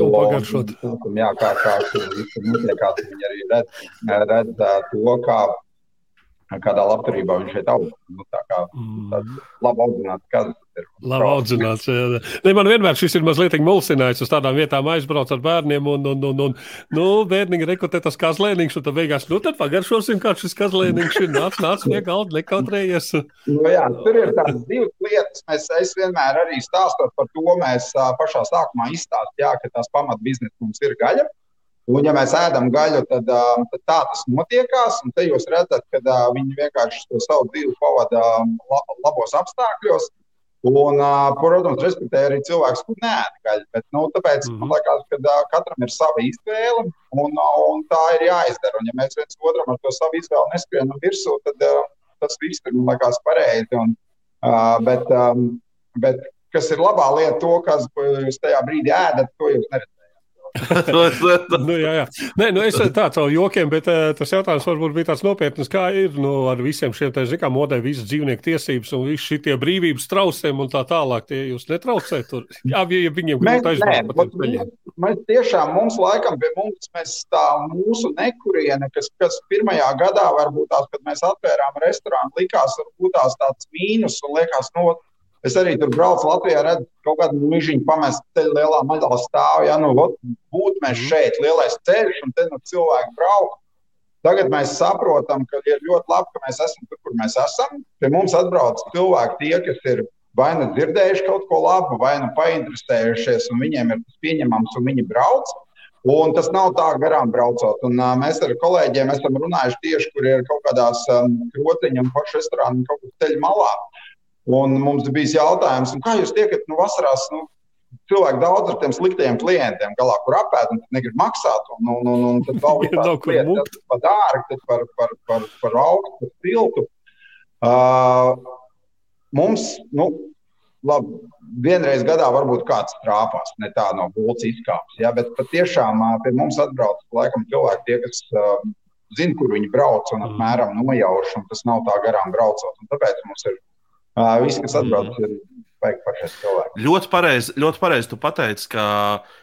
To pagaršot. Jā, kā, kā tur notiekās, viņi arī redz, redz to, kā kādā labturībā viņš šeit aug. Nu, tā kā mm. labi audzināts kazas. Labi audzināts. Ne, man vienmēr šis ir mazliet mulsinājis uz tādām vietām aizbrauc ar bērniem un, un, un, un nu, bērniņi rekrutē tas kazlēniņš, un tad beigās, nu tad pagaršosim, kā šis kazlēniņš ir nāc, nāc pie galda, nekautrējies. Nu, jā, tur ir tādas divas lietas. Mēs, es vienmēr arī stāstot par to, mēs pašā sākumā izstāstījām, ka tās pamat biznesa mums ir gaļa. Un, ja mēs ēdam gaļu, tad, tad tā tas notiekās. Te jūs redzat, ka viņi vienkārši to savu dzīvi pavada labos apstākļos. Un, protams, respektēja arī cilvēks, kurš neēd gaļu. Bet, nu, tāpēc mm -hmm. man liekas, ka katram ir sava izvēle, un, un tā ir jāizdara. Un, ja mēs viens otram ar to savu izvēli neskrienam virsū, tad tas viss ir liekas, pareizi. Un, bet, bet kas ir labā lieta, to, kas jūs tajā brīdī ēdat, to jūs neredzat. nu, jā, jā. Nē, nu es tādu savu jokiem, bet uh, tas jautājums varbūt bija tāds nopietns, kā ir nu, ar visiem šiem tā, kā modē, visas dzīvnieku tiesības un visi šie brīvības trausiem un tā tālāk. Tie jūs netraucēt tur. Jā, ja viņiem gribētu aizbraukt tiem ceļiem. Mēs tiešām, mums laikam pie mums, mēs tā mūsu nekuriene, kas, kas pirmajā gadā varbūt tās, kad mēs atvērām restorānu, likās varbūt tās tāds mīnus un liekas, no, nu, Es arī tur braucu Latvijā, redzu kaut kādu mūžiņu pamestu ceļu, lielā maļā stāvu. Ja, nu, būt mēs mhm. šeit, lielais ceļš, un te nu cilvēki brauc. Tagad mēs saprotam, ka ir ļoti labi, ka mēs esam tur, kur mēs esam. Pie mums atbrauc cilvēki, tie, kas ir vai nu dzirdējuši kaut ko labu, vai nu painteresējušies, un viņiem ir tas pieņemams, un viņi brauc. Un tas nav tā garām braucot. Un, uh, mēs ar kolēģiem esam runājuši tieši, kur ir kaut kādās um, krotiņa un pašu restorānu kaut kur ceļu malā. Un mums bija jautājums, kā jūs tiekat nu, vasarās? Nu, cilvēki daudz ar tiem sliktajiem klientiem galā, kur apēd un negrib maksāt. Un, un, un, un tad vēl bija tāda lieta, kas par dārgu, par, par, par, par augstu, par siltu. Uh, mums, nu, labi, vienreiz gadā varbūt kāds trāpās, ne tā no būdas izkāps. Ja, bet patiešām pie mums atbrauc laikam cilvēki, tie, kas uh, zina, kur viņi brauc un mm. apmēram nojauš, un tas nav tā garām braucot. Un tāpēc mums ir Viss, kas atbrauc, ir vajag pašai cilvēkam. Ļoti pareizi ļoti pareiz tu pateici, ka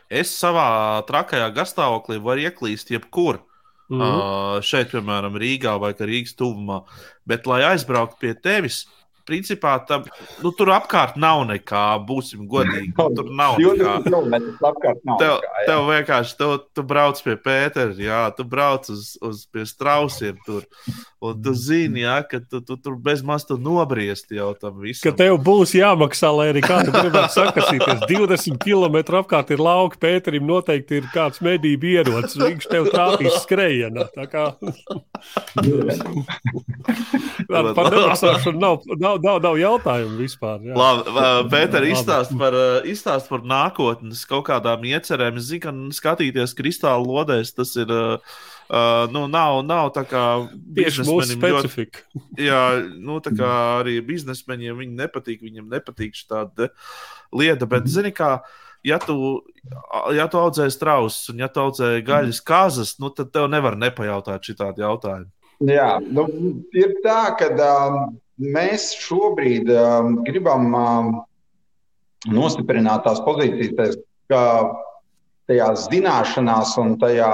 es savā trakajā gastāvoklī varu ieklīst jebkur. Mm -hmm. uh, šeit, piemēram, Rīgā vai Rīgas tuvumā. Bet, lai aizbrauktu pie tevis, principā tam, nu, tur apkārt nav nekā, būsim godīgi. Nu, tur nav nekā. Nav tev, nekā tev vienkārši, tev, tu brauc pie Pētera, jā, tu brauc uz, uz pie strausiem tur. Un tu zini, jā, ka tu, tu tur bez maz tu nobriest jau tam visam. Ka tev būs jāmaksā, lai arī kā tu gribētu sakasīties. 20 km apkārt ir lauka, Pēterim noteikti ir kāds medību ierocis, viņš tev trāpīs skrejienā. Tā kā... Par nemaksāšanu nav, nav, nav, nav jautājumu vispār. Jā. Labi, Pēter, izstāst par, izstāst par nākotnes kaut kādām iecerēm. Es zinu, ka skatīties kristāla lodēs, tas ir. Uh, nu, nav, nav tā kā biznesmenim ļoti. Jā, nu, tā kā arī biznesmeņiem viņi nepatīk, viņiem nepatīk šāda lieta. Bet, zini, kā, ja tu, ja tu audzēji strausus un ja tu audzēji gaļas kazas, nu, tad tev nevar nepajautāt šādu jautājumu. Jā, nu, ir tā, ka um, mēs šobrīd um, gribam um, nostiprināt tās pozīcijas, ka tajā zināšanās un tajā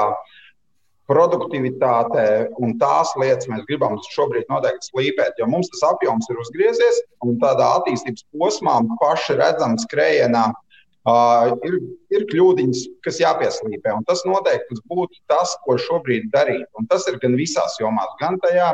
produktivitātē un tās lietas mēs gribam šobrīd noteikti slīpēt, jo mums tas apjoms ir uzgriezies un tādā attīstības posmā paši redzam skrējienā. Uh, ir, ir kļūdiņas, kas jāpieslīpē, tas noteikti būtu tas, ko šobrīd darīt. Un tas ir gan visās jomās, gan tajā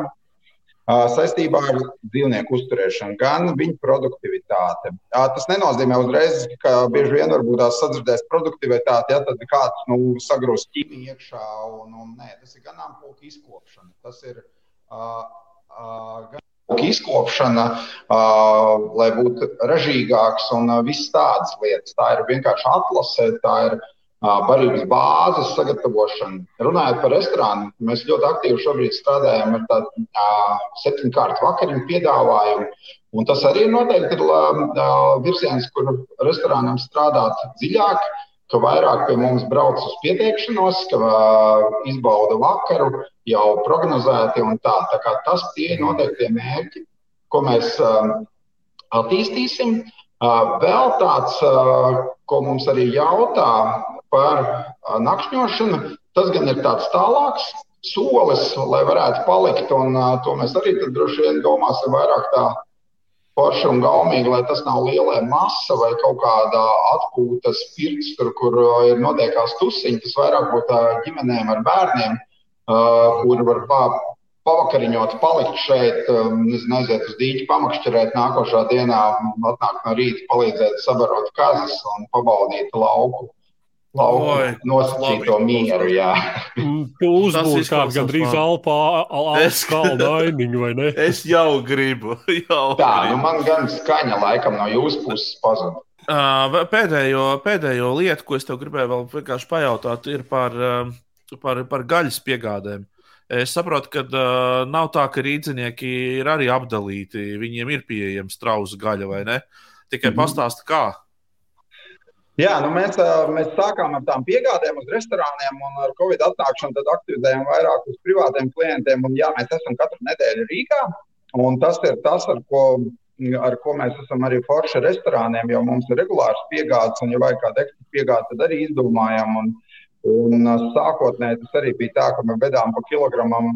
saistībā ar dzīvnieku uzturēšanu, gan viņa produktivitāte. Tas nenozīmē uzreiz, ka bieži vien varbūt tās sadzirdēs produktivitāti, ja tad kāds nu, sagrūs ķīmiju iekšā. Un, un, nē, tas ir ganāmpulka izkopšana. Tas ir uh, uh, gan izkopšana, uh, lai būtu ražīgāks un uh, viss tādas lietas. Tā ir vienkārši atlase, tā ir barības bāzes sagatavošanu. Runājot par restorānu, mēs ļoti aktīvi šobrīd strādājam ar tādu septiņkārtu vakariņu piedāvājumu. Un tas arī noteikti ir virziens, kur restorānam strādāt dziļāk, ka vairāk pie mums brauc uz pieteikšanos, ka izbauda vakaru, jau prognozēti un tā. tā kā tas tie ir noteikti tie mērķi, ko mēs attīstīsim. Vēl tāds, ko mums arī jautā, par nakšņošanu. Tas gan ir tāds tālāks solis, lai varētu palikt. Un to mēs arī droši vien domāsim vairāk tā forši un gaumīgi, lai tas nav lielā masa vai kaut kāda atpūtas pirts, tur, kur ir notiekās tusiņi. Tas vairāk būtu ģimenēm ar bērniem, kur var pavakariņot, palikt šeit, nezinu, aiziet uz dīķi, pamakšķerēt nākošā dienā, atnākt no rīta, palīdzēt sabarot kazas un pabaudīt lauku nosacīto mieru. Jā. Mm, tu uzbūvēsi kādu gandrīz alpā, alpā kalnu ainiņu, vai ne? Es jau gribu. Jau Tā, gribu. nu man gan skaņa laikam no jūsu puses pazuda. Pēdējo, pēdējo lietu, ko es tev gribēju vēl vienkārši pajautāt, ir par, par, par gaļas piegādēm. Es saprotu, ka uh, nav tā, ka rīznieki ir arī apdalīti. Viņiem ir pieejama strauza gaļa, vai ne? Tikai mm -hmm. pastāsti, kā. Jā, nu mēs, mēs sākām ar tām piegādēm uz restorāniem, un ar Covid atnākšanu aktivizējām vairāk uz privātiem klientiem. Un, jā, mēs esam katru nedēļu Rīgā, un tas ir tas, ar ko, ar ko mēs esam arī forši restorāniem, jo mums ir regulārs piegādes, un, ja vajag kādu ekstra piegādi, tad arī izdomājam. Un, Un sākotnēji tas arī bija tā, ka mēs vedām pa kilogramam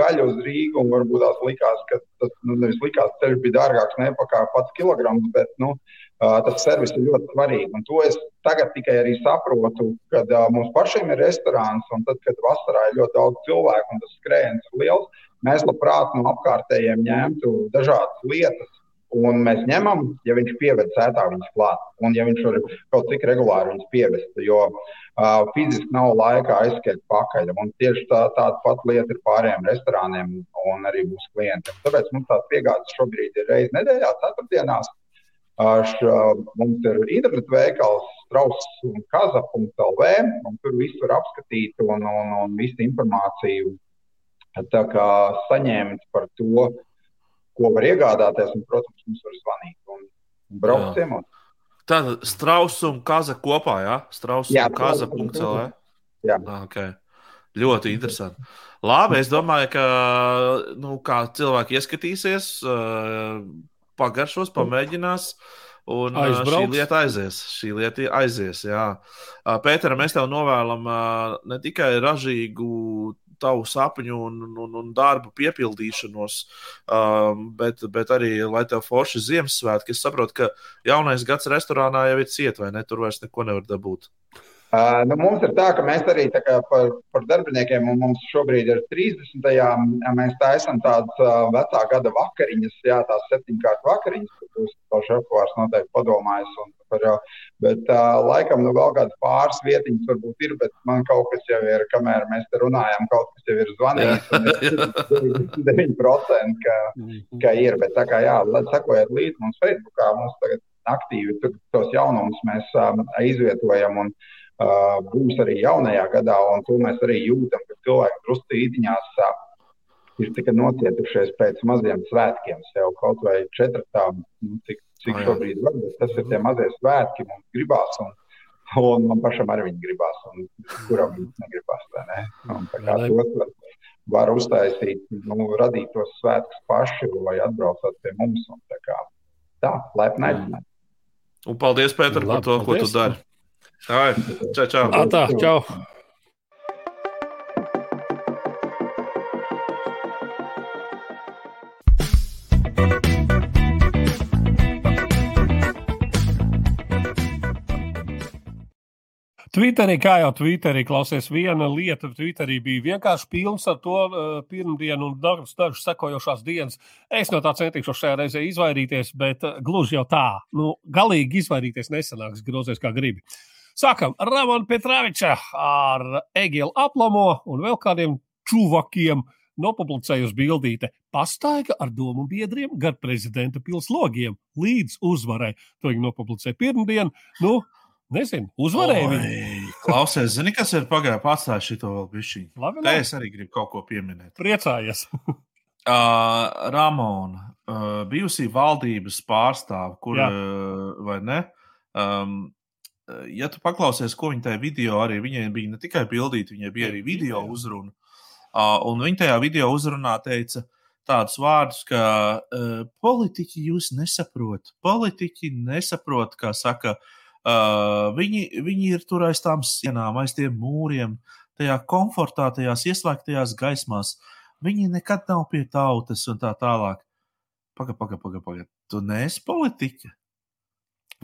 gaļu uz Rīgu. Varbūt tās likās, ka tas nu, nevis likās, ka ceļš bija dārgāks nekā pats kilograms, bet nu, tas servis ir ļoti svarīgi. Un to es tagad tikai arī saprotu, kad mums pašiem ir restorāns, un tad, kad vasarā ir ļoti daudz cilvēku un tas skrējiens ir liels, mēs labprāt no apkārtējiem ņemtu dažādas lietas. Un mēs ņemam, ja viņš pieved sētā viņas klāt, un ja viņš var kaut cik regulāri viņas pievest. Jo uh, Uh, fiziski nav laika aizskriet pakaļ. Un tieši tā, tāda pati lieta ir pārējiem restorāniem un arī mūsu klientiem. Tāpēc mums tās piegādes šobrīd ir reizes nedēļā, ceturtdienās. Uh, š, mums ir internetu veikals strauss un kaza.lv, un tur viss var apskatīt un, un, un visu informāciju saņemt par to, ko var iegādāties. Un, protams, mums var zvanīt un, un braukt ciemos. Tad strauss un kaza kopā, jā? Strauss un kaza.cl. Jā. Ah, okay. Ļoti interesanti. Labi, es domāju, ka nu, cilvēki ieskatīsies, pagaršos, pamēģinās. Un Aizbrauks. šī lieta aizies. Šī lieta aizies jā. Pēter, mēs tev novēlam ne tikai ražīgu tavu sapņu un, un, un darbu piepildīšanos, um, bet, bet arī, lai tev forši Ziemassvētki. Es saprotu, ka jaunais gads restorānā jau ir ciet, vai ne? Tur vairs neko nevar dabūt. Uh, nu, mums ir tā, ka mēs arī par, par darbiniekiem, un mums šobrīd ir 30. mēs taisām tādas uh, vecā gada vakariņas, jā, tās septiņkārt vakariņas, kur jūs to šefpavārs noteikti padomājis. Par, uh, bet uh, laikam nu vēl kādas pāris vietiņas varbūt ir, bet man kaut kas jau ir, kamēr mēs te runājam, kaut kas jau ir zvanījis. 9% ka, ka ir, bet tā kā jā, sekojiet līdzi mums Facebookā, mums tagad aktīvi tur tos jaunumus mēs um, izvietojam. Un, uh, būs arī jaunajā gadā, un to mēs arī jūtam, ka cilvēki uh, ir tikai nocietušies pēc maziem svētkiem, jau kaut vai četratā, nu, cik, cik šobrīd var, bet tas ir tie mazie svētki, mums gribās. Un, Un man pašam arī viņa gribās, un kuram viņa negribas. Ne? Un, tā kā tos var, var uztaisīt, nu, radīt tos svētkus paši, vai atbraucat pie mums. Un, tā kā tā, laipni aicināt. Un paldies, Pēter, par to, ko tu dari. Ai, čau, čau. Atā, čau. Twitterī, kā jau Twitterī, klausies, viena lieta Twitterī bija vienkārši pilns ar to uh, pirmdienu un dažas, dažas sekojošās dienas. Es no tā centīšos šajā reizē izvairīties, bet uh, gluži jau tā, nu, galīgi izvairīties nesanāks, grozies kā gribi. Sākam, Ramona Petraviča ar Egilu aplamo un vēl kādiem čuvakiem nopublicējusi bildīte pastaiga ar domu biedriem gar prezidenta pilslogiem līdz uzvarai. To viņi nopublicēja pirmdien. Nu, Nezinu, uzvarēja viņi. Klausies, zini, kas ir pagājis atstājis šo vēl bišķiņu. Labi, Te es arī gribu kaut ko pieminēt. Priecājies. uh, Ramona, uh, bijusī valdības pārstāve, kur uh, vai ne? Um, ja tu paklausies, ko viņa tajā video arī, viņai bija ne tikai bildīta, viņai bija arī video uzruna. Uh, un viņa tajā video uzrunā teica tādus vārdus, ka uh, politiķi jūs nesaprot. Politiķi nesaprot, kā saka, Uh, viņi, viņi ir tur aiz tām sienām, aiz tiem mūriem, tajā komfortā, tajās ieslēgtajās gaismās. Viņi nekad nav pie tautas un tā tālāk. Pagaid, pagaid, pagaid, pagaid. Tu neesi politiķa.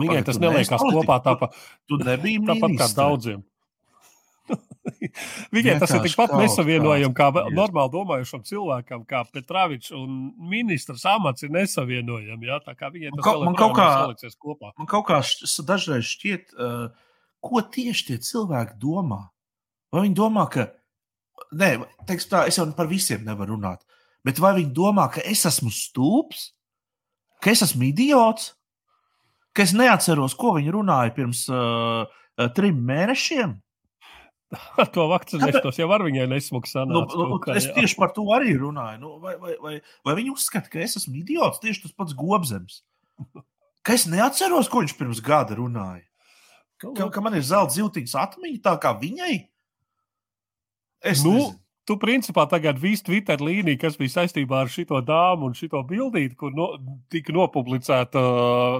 Viņai tas neliekas kopā tāpat. Tu nebija tāpat kā daudziem. Viņai tas ir tikpat nesavienojami kā normāli domājušam cilvēkam, kā Petrāvičs un ministrs amats ir nesavienojami. Ja? Tā kā viņai tas man, kaut kā kopā. Man kaut kā dažreiz šķiet, uh, ko tieši tie cilvēki domā. Vai viņi domā, ka, nē, teiks, tā, es jau par visiem nevaru runāt, bet vai viņi domā, ka es esmu stulbs, ka es esmu idiots, ka es neatceros, ko viņi runāja pirms uh, trim mēnešiem? Ar to vakcinēšanos jau var viņai nesmugs sanākt. Nu, nu, es tieši par to arī runāju. Nu, vai, vai, vai, vai viņi uzskata, ka es esmu idiots, tieši tas pats gobzems? Ka es neatceros, ko viņš pirms gada runāja. Ka, ka man ir zelta zīltiņas atmiņa, tā kā viņai. Es nu, nezinu. Tu, principā, tagad visu Twitter līniju, kas bija saistībā ar šo dāmu un šo bildīti, kur no, tika nopublicēta,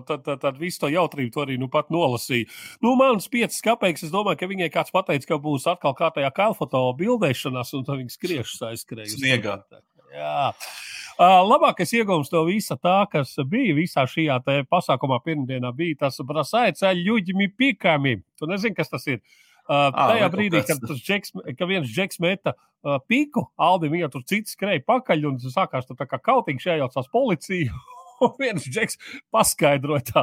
tad, tad, tad visu to jautrību to arī nu pat nolasīja. Nu, manas piecas kapeikas, es domāju, ka viņai kāds pateica, ka būs atkal kārtējā kalfoto bildēšanās, un tad viņas skriešas aizskrēja. Sniegā. Jā. Uh, labākais iegūms no visa tā, kas bija visā šajā pasākumā pirmdienā, bija tas brasaits ar ļuģimi pikami. Tu nezini, kas tas ir? Uh, à, tajā brīdī, kad, džeks, kad viens džeks meta uh, piku, Aldi viņa tur cits skrēja pakaļ un sākās tā kā kautiņš jājaucās policija. Un viens džeks paskaidroja, tā,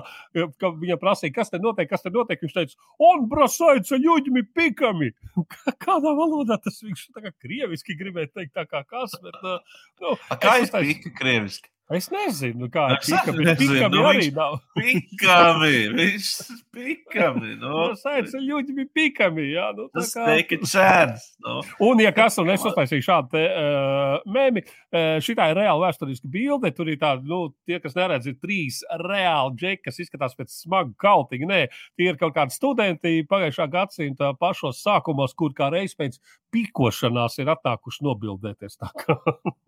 ka viņa prasīja, kas te notiek, kas te notiek. Viņš teica, un brasaica ļuģimi pikami. Kādā valodā tas viņš tā kā krieviski gribēja teikt, tā kā kas, bet, uh, nu, A, kā es, es pika krieviski? Es nezinu, kā pikami nu, arī nav. Pikami, viņš pikami. Nu. No, Sēdz ļuģi bija pikami, jā. Nu, tas kā... teika čēns. Nu. Un, ja kas, un es uztaisīju šādu te uh, mēmi, uh, šitā ir reāli vēsturiska bilde, tur ir tādi, nu, tie, kas neredz, ir trīs reāli džeki, kas izskatās pēc smaga kautiņa. Nē, tie ir kaut kādi studenti pagājušā gadsimta pašos sākumos, kur kā reiz pēc pikošanās ir atnākuši nobildēties.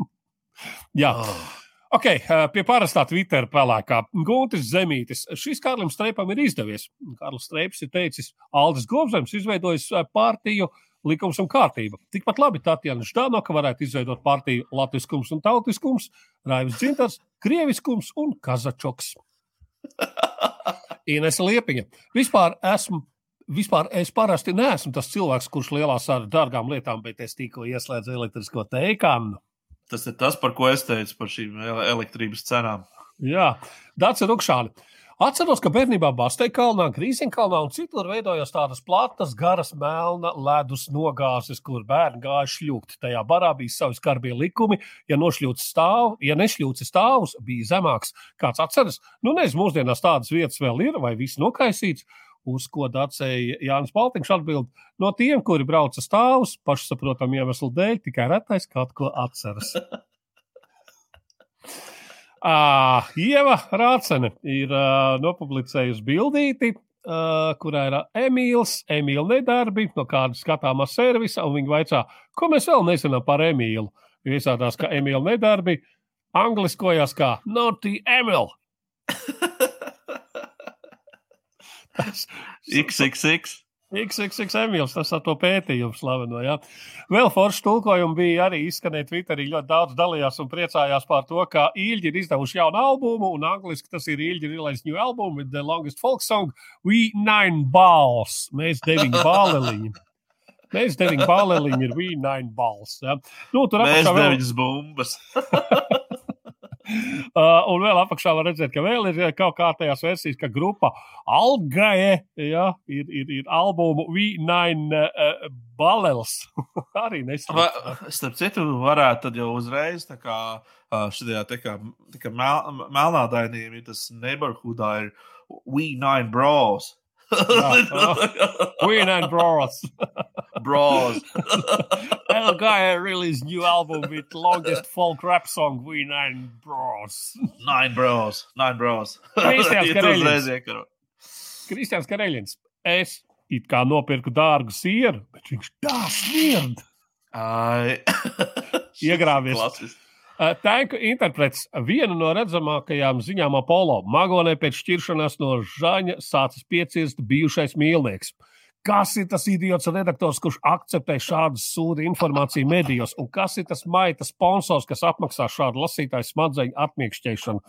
jā. Oh. Ok, pie parastā Twitter pelēkā. Guntis Zemītis. Šis Kārlim Streipam ir izdevies. Kārlis Streips ir teicis, Aldis Gobzems izveidojis partiju likums un kārtība. Tikpat labi Tatjana Ždanoka varētu izveidot partiju latviskums un tautiskums, Raivs Dzintars, krieviskums un kazačoks. Inese Liepiņa. Vispār esmu Vispār es parasti neesmu tas cilvēks, kurš lielās ar dārgām lietām, bet es tikko ieslēdzu elektrisko teikānu. Tas ir tas, par ko es teicu par šīm elektrības cenām. Jā, Dārts ir Rukšāni. Atceros, ka bērnībā Basteikalnā, Grīziņkalnā un citur veidojās tādas platas, garas, melna ledus nogāzes, kur bērni gāja šļūkt. Tajā barā bija savi skarbie likumi. Ja nošļūts stāv, ja nešļūts stāvus, bija zemāks. Kāds atceras? Nu, nezinu, mūsdienās tādas vietas vēl ir, vai viss nokaisīts. Uz ko dacēja Jānis Baltiņš atbild, no tiem, kuri brauca stāvus, pašsaprotam iemeslu dēļ, tikai retais kaut ko atceras. Uh, Ieva Rācene ir uh, nopublicējusi bildīti, uh, kurā ir Emīls, Emīļa nedarbi no kāda skatāmā servisa, un viņi vaicā, ko mēs vēl nezinām par Emīlu. Iesādās, ka Emīļa nedarbi angliskojās kā Naughty Emil. XXX. XXX Emīls, tas ar to pētījumu slaveno. Ja? Vēl forši tulkojumi bija arī izskanēja Twitterī. Ļoti daudz dalījās un priecājās par to, ka īļģi ir izdevuši jaunu albumu, un angliski tas ir īļģi release new album with the longest folk song We Nine Balls. Mēs deviņi baleliņi. Mēs deviņi baleliņi ir We Nine Balls. Ja? Nu, tur apakšā vēl- deviņas bumbas. Uh, un vēl apakšā var redzēt, ka vēl ir uh, kaut kārtējās versijas, ka grupa Algae ja, ir, ir, ir albumu V9 uh, Balels. Arī nesaprotu. Starp citu, varētu tad jau uzreiz, tā kā šajā tā kā, tā kā mel, melnādainiem ir tas neighborhoodā ir We Nine Bros. V9 Bros. Bros. Algae released new album with longest folk rap song V9 Bros. Nine Bros. Nine Bros. Kristians Ja tu Kareļins. uzreiz iekaro. Kristians Kareļins. Es it kā nopirku dārgu sieru, bet viņš tā smird. Ai. Iegrāvies. Tanku interprets vienu no redzamākajām ziņām Apollo. Magonē pēc šķiršanās no Žaņa sācis piecirst bijušais mīlnieks. Kas ir tas idiots redaktors, kurš akceptē šādu sūdu informāciju medijos, un kas ir tas maita sponsors, kas apmaksā šādu lasītāju smadzeņu atmiekšķēšanu?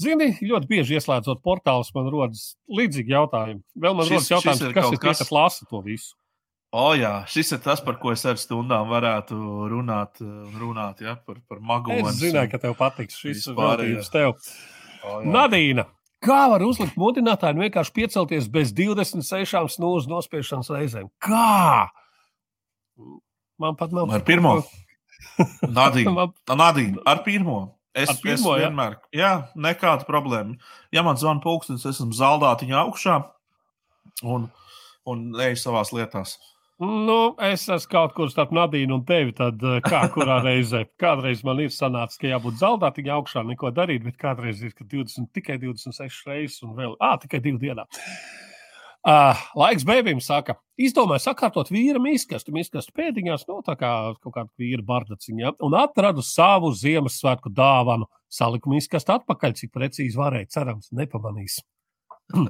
Zini, ļoti bieži ieslēdzot portālus, man rodas līdzīgi jautājumi. Vēl man Šis- rodas jautājums, ir kas ir tie, kas- kas lasa to visu? O, jā, šis ir tas, par ko es ar stundām varētu runāt, un runāt ja, par, par magonu. Es zināju, ka tev patiks šis jā. Nadīna, kā var uzlikt mudinātāju un vienkārši piecelties bez 26 snūzu nospiešanas reizēm? Kā? Man pat nav. Ar pirmo. Nadīna. Nadīna, ar pirmo. Es, Ar pirmo, es jā? vienmēr, jā, nekāda problēma. Ja man zvana pulkstenis, esmu zaldātiņā augšā un, un eju savās lietās. Nu, es esmu kaut kur starp Nadīnu un tevi. Tad eh, kā kurā reizē? Kādreiz man ir sanācis, ka jābūt zaldātiņā augšā, neko darīt, bet kādreiz ir ka 20, tikai 26 reizes un vēl, ah, tikai divu dienā. Uh, laiks bēbim saka, izdomāju sakārtot vīra miskastu, miskastu pēdiņās, no tā kā kaut kāda vīra bardaciņa, un atradu savu Ziemassvētku dāvanu. Saliku miskastu atpakaļ, cik precīzi varēja, cerams, nepamanīs.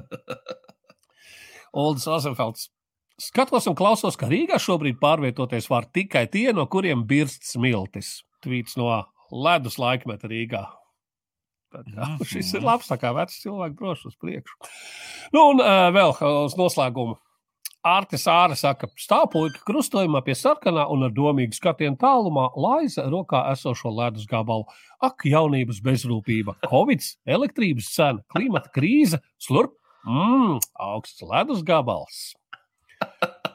Oldis Rozenfelds. Skatos un klausos, ka Rīgā šobrīd pārvietoties var tikai tie, no kuriem birst smiltis. Tvīts no ledus laikmeta Rīgā. Tā kā, Mhm. šis ir labs, kā vecs cilvēks droši uz priekšu. Nu, un uh, vēl uz noslēgumu. Ārtis Āra saka, stāv puika krustojumā pie sarkanā un ar domīgu skatienu tālumā laiza rokā esošo ledus gabalu. Ak, jaunības bezrūpība, covid, elektrības cena, klimata krīze, slurp, mmm, augsts ledus gabals.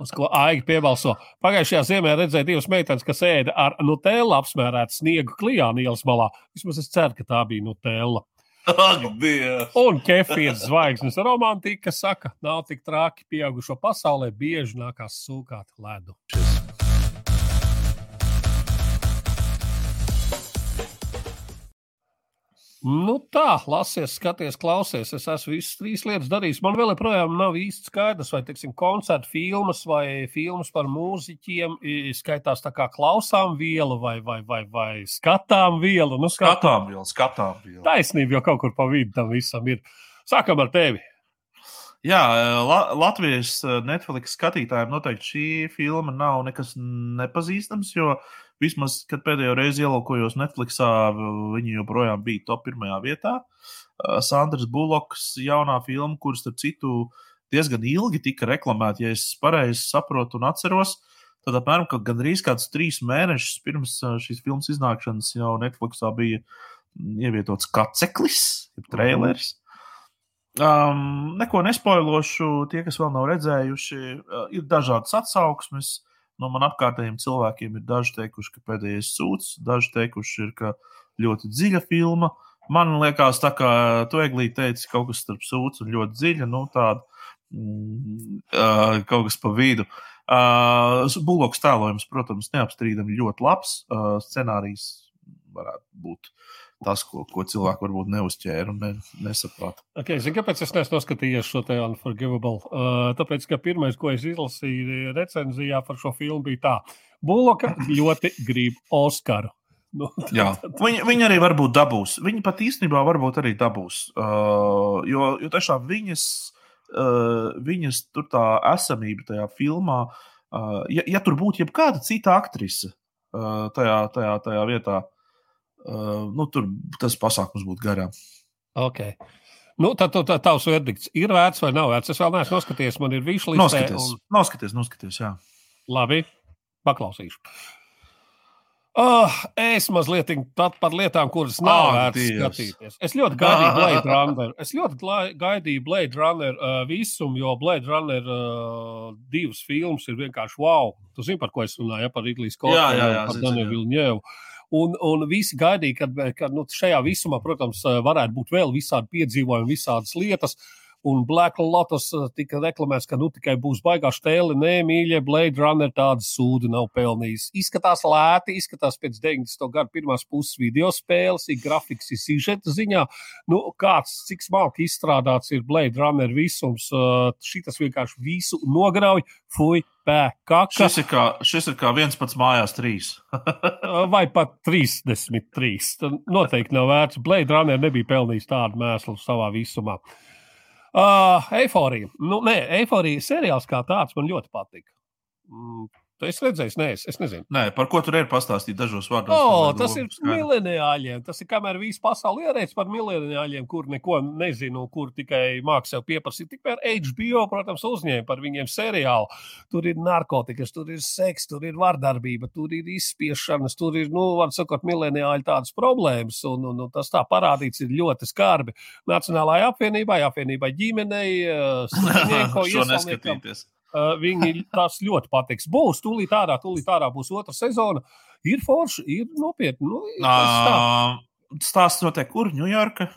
Uz ko Aigi piebalso. Pagājušajā ziemē redzēju divas meitenes, kas ēda ar nutēlu apsmērētu sniegu klijānu ielas malā. Vismaz es ceru, ka tā bija nutēla. Ak, Dievs! Un kefīrs zvaigznes romantika saka, nav tik traki pieaugušo pasaulē, bieži nākās sūkāt ledu. Nu tā, lasies, skaties, klausies. Es esmu visas trīs lietas darījis. Man vēl joprojām nav īsti skaidrs, vai teiksim, koncerta filmas vai filmas par mūziķiem skaitās tā kā klausām vielu vai, vai, vai, vai skatām vielu. Nu, skat- Skatām vēl, skatām vēl. Taisnība jau kaut kur pa vidu tam visam ir. Sākam ar tevi. Jā, La Latvijas eh, Netflix skatītājiem noteikti šī filma nav nekas nepazīstams, jo vismaz, kad pēdējo reizi ielūkojos Netflixā, viņi joprojām bija top pirmajā vietā. Eh, Sandrs Buloks jaunā filma, kuras, starp citu, diezgan ilgi tika reklamēta, ja es pareizi saprotu un atceros. Tad apmēram ka gandrīz kāds trīs mēnešus pirms eh, šīs filmas iznākšanas jau Netflixā bija mm, ievietots kaceklis, jeb traileris. Um, neko nespoilošu. Tie, kas vēl nav redzējuši, uh, ir dažādas atsauksmes. No man apkārtējiem cilvēkiem ir daži teikuši, ka pēdējais sūds, daži teikuši, ir, ka ļoti dziļa filma. Man liekas, tā kā tu eglīti teici, kaut kas starp sūds un ļoti dziļa, nu tāda mm, kaut kas pa vidu. Uh, Buloks tēlojums, protams, neapstrīdami ļoti labs. Uh, scenārijs varētu būt tas, ko, ko cilvēki varbūt neuzķēra un ne, nesaprata. Okay, zini, kāpēc es neesmu noskatījies šo te Unforgivable? Uh, tāpēc, ka pirmais, ko es izlasīju recenzijā par šo filmu, bija tā, Buloka ļoti grib Oskaru. Nu, Jā, viņi, viņi arī varbūt dabūs. Viņi pat īstenībā varbūt arī dabūs. Uh, jo, jo tiešām viņas uh, viņas tur tā esamība tajā filmā, uh, ja, ja tur būtu jebkāda cita aktrise uh, tajā, tajā, tajā vietā, uh, nu, tur tas pasākums būtu garām. Okay. Nu, tad tā, tavs verdikts ir vērts vai nav vērts. Es vēl neesmu noskatījies, man ir višķi līdzi. Noskaties, un... noskaties, noskaties, jā. Labi, paklausīšu. Oh, es mazliet par lietām, kuras nav oh, vērts Dievs. skatīties. Es ļoti gaidīju Blade Runner. Es ļoti gaidīju Blade Runner uh, visumu, jo Blade Runner uh, divas filmas ir vienkārši wow. Tu zini, par ko es runāju, ja, par Scottu un par Danielu Vilņēvu. Un, un visi gaidīja, ka, nu, šajā visumā, protams, varētu būt vēl visādi piedzīvojumi, visādas lietas. Uh, Un Black Lotus uh, tika reklamēts, ka nu tikai būs baigā stēle. Nē, mīļie, Blade Runner tādu sūdu nav pelnījis. Izskatās lēti, izskatās pēc 90. gada pirmās puses video spēles, ir grafiks, ir sižeta ziņā. Nu, kāds, cik smalki izstrādāts ir Blade Runner visums, uh, šitas vienkārši visu nograuj, fuj, pēkā. Šis ir kā, šis ir kā viens pats mājās trīs. Uh, vai pat 33. Tad noteikti nav vērts. Blade Runner nebija pelnījis tādu mēslu savā visumā. Uh, Uh, Eiforija. Nu, nē, Eiforija seriāls kā tāds man ļoti patīk. Tu esi redzējis, nē, es, es nezinu. Nē, par ko tur ir pastāstīt dažos vārdos. O, tas ir mileniāļiem. Tas ir kamēr visu pasauli ierēdz par mileniāļiem, kur neko nezinu, kur tikai māks sev pieprasīt. Tikmēr HBO, protams, uzņēma par viņiem seriālu. Tur ir narkotikas, tur ir seks, tur ir vardarbība, tur ir izspiešanas, tur ir, nu, var sakot, mileniāļi tādas problēmas. Un, un, un tas tā parādīts ir ļoti skarbi. Nacionālajai apvienībai, apvienībai ģimenei, uh, šo neskatīties. Uh, viņi tas ļoti patiks. Būs tūlīt ārā, tūlīt ārā būs otra sezona. Ir forši, ir nopietni. Nu, uh, Stāsts notiek kur? Ņujorka?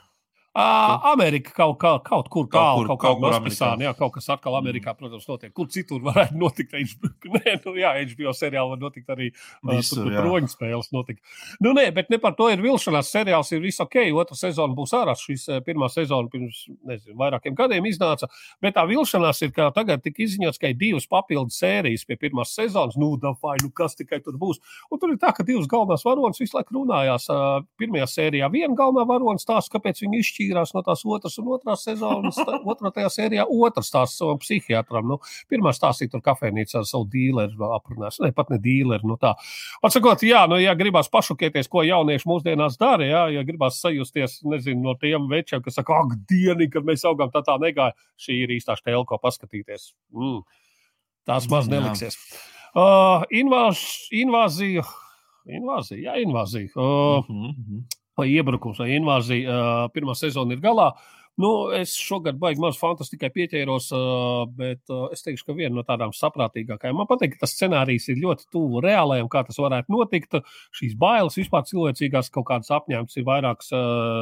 Amerika kaut, kā, kaut kur tālu, kaut, kaut, kaut, kaut, kaut, jā, kaut kas atkal Amerikā, mm. protams, notiek. Kur citur varētu notikt? Nē, nu, jā, HBO seriāli var notikt arī Visur, uh, broņu spēles. Notikt. Nu, nē, bet ne par to ir vilšanās. Seriāls ir viss ok. Otra sezona būs ārā. Šis pirmā sezona pirms nezinu, vairākiem gadiem iznāca. Bet tā vilšanās ir, ka tagad tika izziņots, ka ir divas papildus sērijas pie pirmās sezonas. Nu, dafai, nu kas tikai tur būs? Un tur ir tā, ka divas galvenās varonas visu laiku runājās. Pirmajā sērijā viena galvenā varona stāsta, kāpēc viņi izšķīra atšķīrās no tās otras un otrās sezonas. Otrā tajā sērijā otrs stāsts savam psihiatram. Nu, pirmā stāstīja tur kafejnīcā ar savu dīleru aprunās. Ne, pat ne dīleru. Nu tā. Atsakot, jā, nu, ja gribās pašokēties, ko jaunieši mūsdienās dara, jā, ja gribās sajusties, nezinu, no tiem večiem, kas saka, ak, dieni, kad mēs augām, tā tā negāja. Šī ir īstā stēle, ko paskatīties. Mm. Tās maz neliksies. Uh, invāz, invāzija. Invāzija, jā, invāzija. Uh, mm -hmm vai iebrukums vai invāzija. Pirmā sezona ir galā. Nu, es šogad baigi maz fantastikai pieķēros, bet es teikšu, ka viena no tādām saprātīgākajām. Man patīk, ka tas scenārijs ir ļoti tuvu reālajam, kā tas varētu notikt. Šīs bailes, vispār cilvēcīgās kaut kādas apņēmas, ir vairākas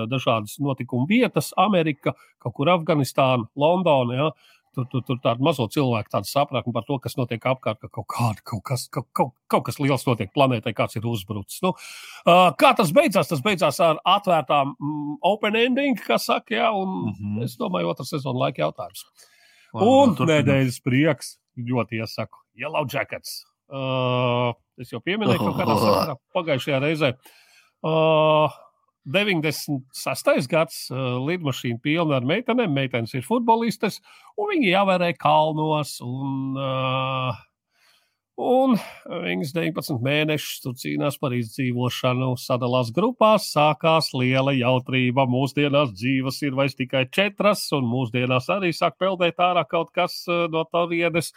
dažādas notikumu vietas, Amerika, kaut kur Afganistāna, Londona. Ja? Tur, tur, tur tādu mazo cilvēku tādu sapratni par to, kas notiek apkārt, ka kaut, kāda, kaut, kas, kaut, kaut, kaut kas liels notiek planētai, kāds ir uzbrucis. Nu, uh, kā tas beidzās? Tas beidzās ar atvērtām mm, open ending, kas saka, jā, un mm -hmm. es domāju, otrs sezonu laika jautājums. Labi, un nedēļas prieks ļoti iesaku Yellow Jackets. Uh, es jau pieminēju, ka kādā pagājušajā reizē. Uh, 96. gads, uh, lidmašīna pilna ar meitenēm. Meitenes ir futbolistes, un viņi jāvērē kalnos. Un, uh, un viņas 19 mēnešus tur cīnās par izdzīvošanu, sadalās grupās, sākās liela jautrība. Mūsdienās dzīves ir vairs tikai četras, un mūsdienās arī sāk peldēt ārā kaut kas uh, no turienes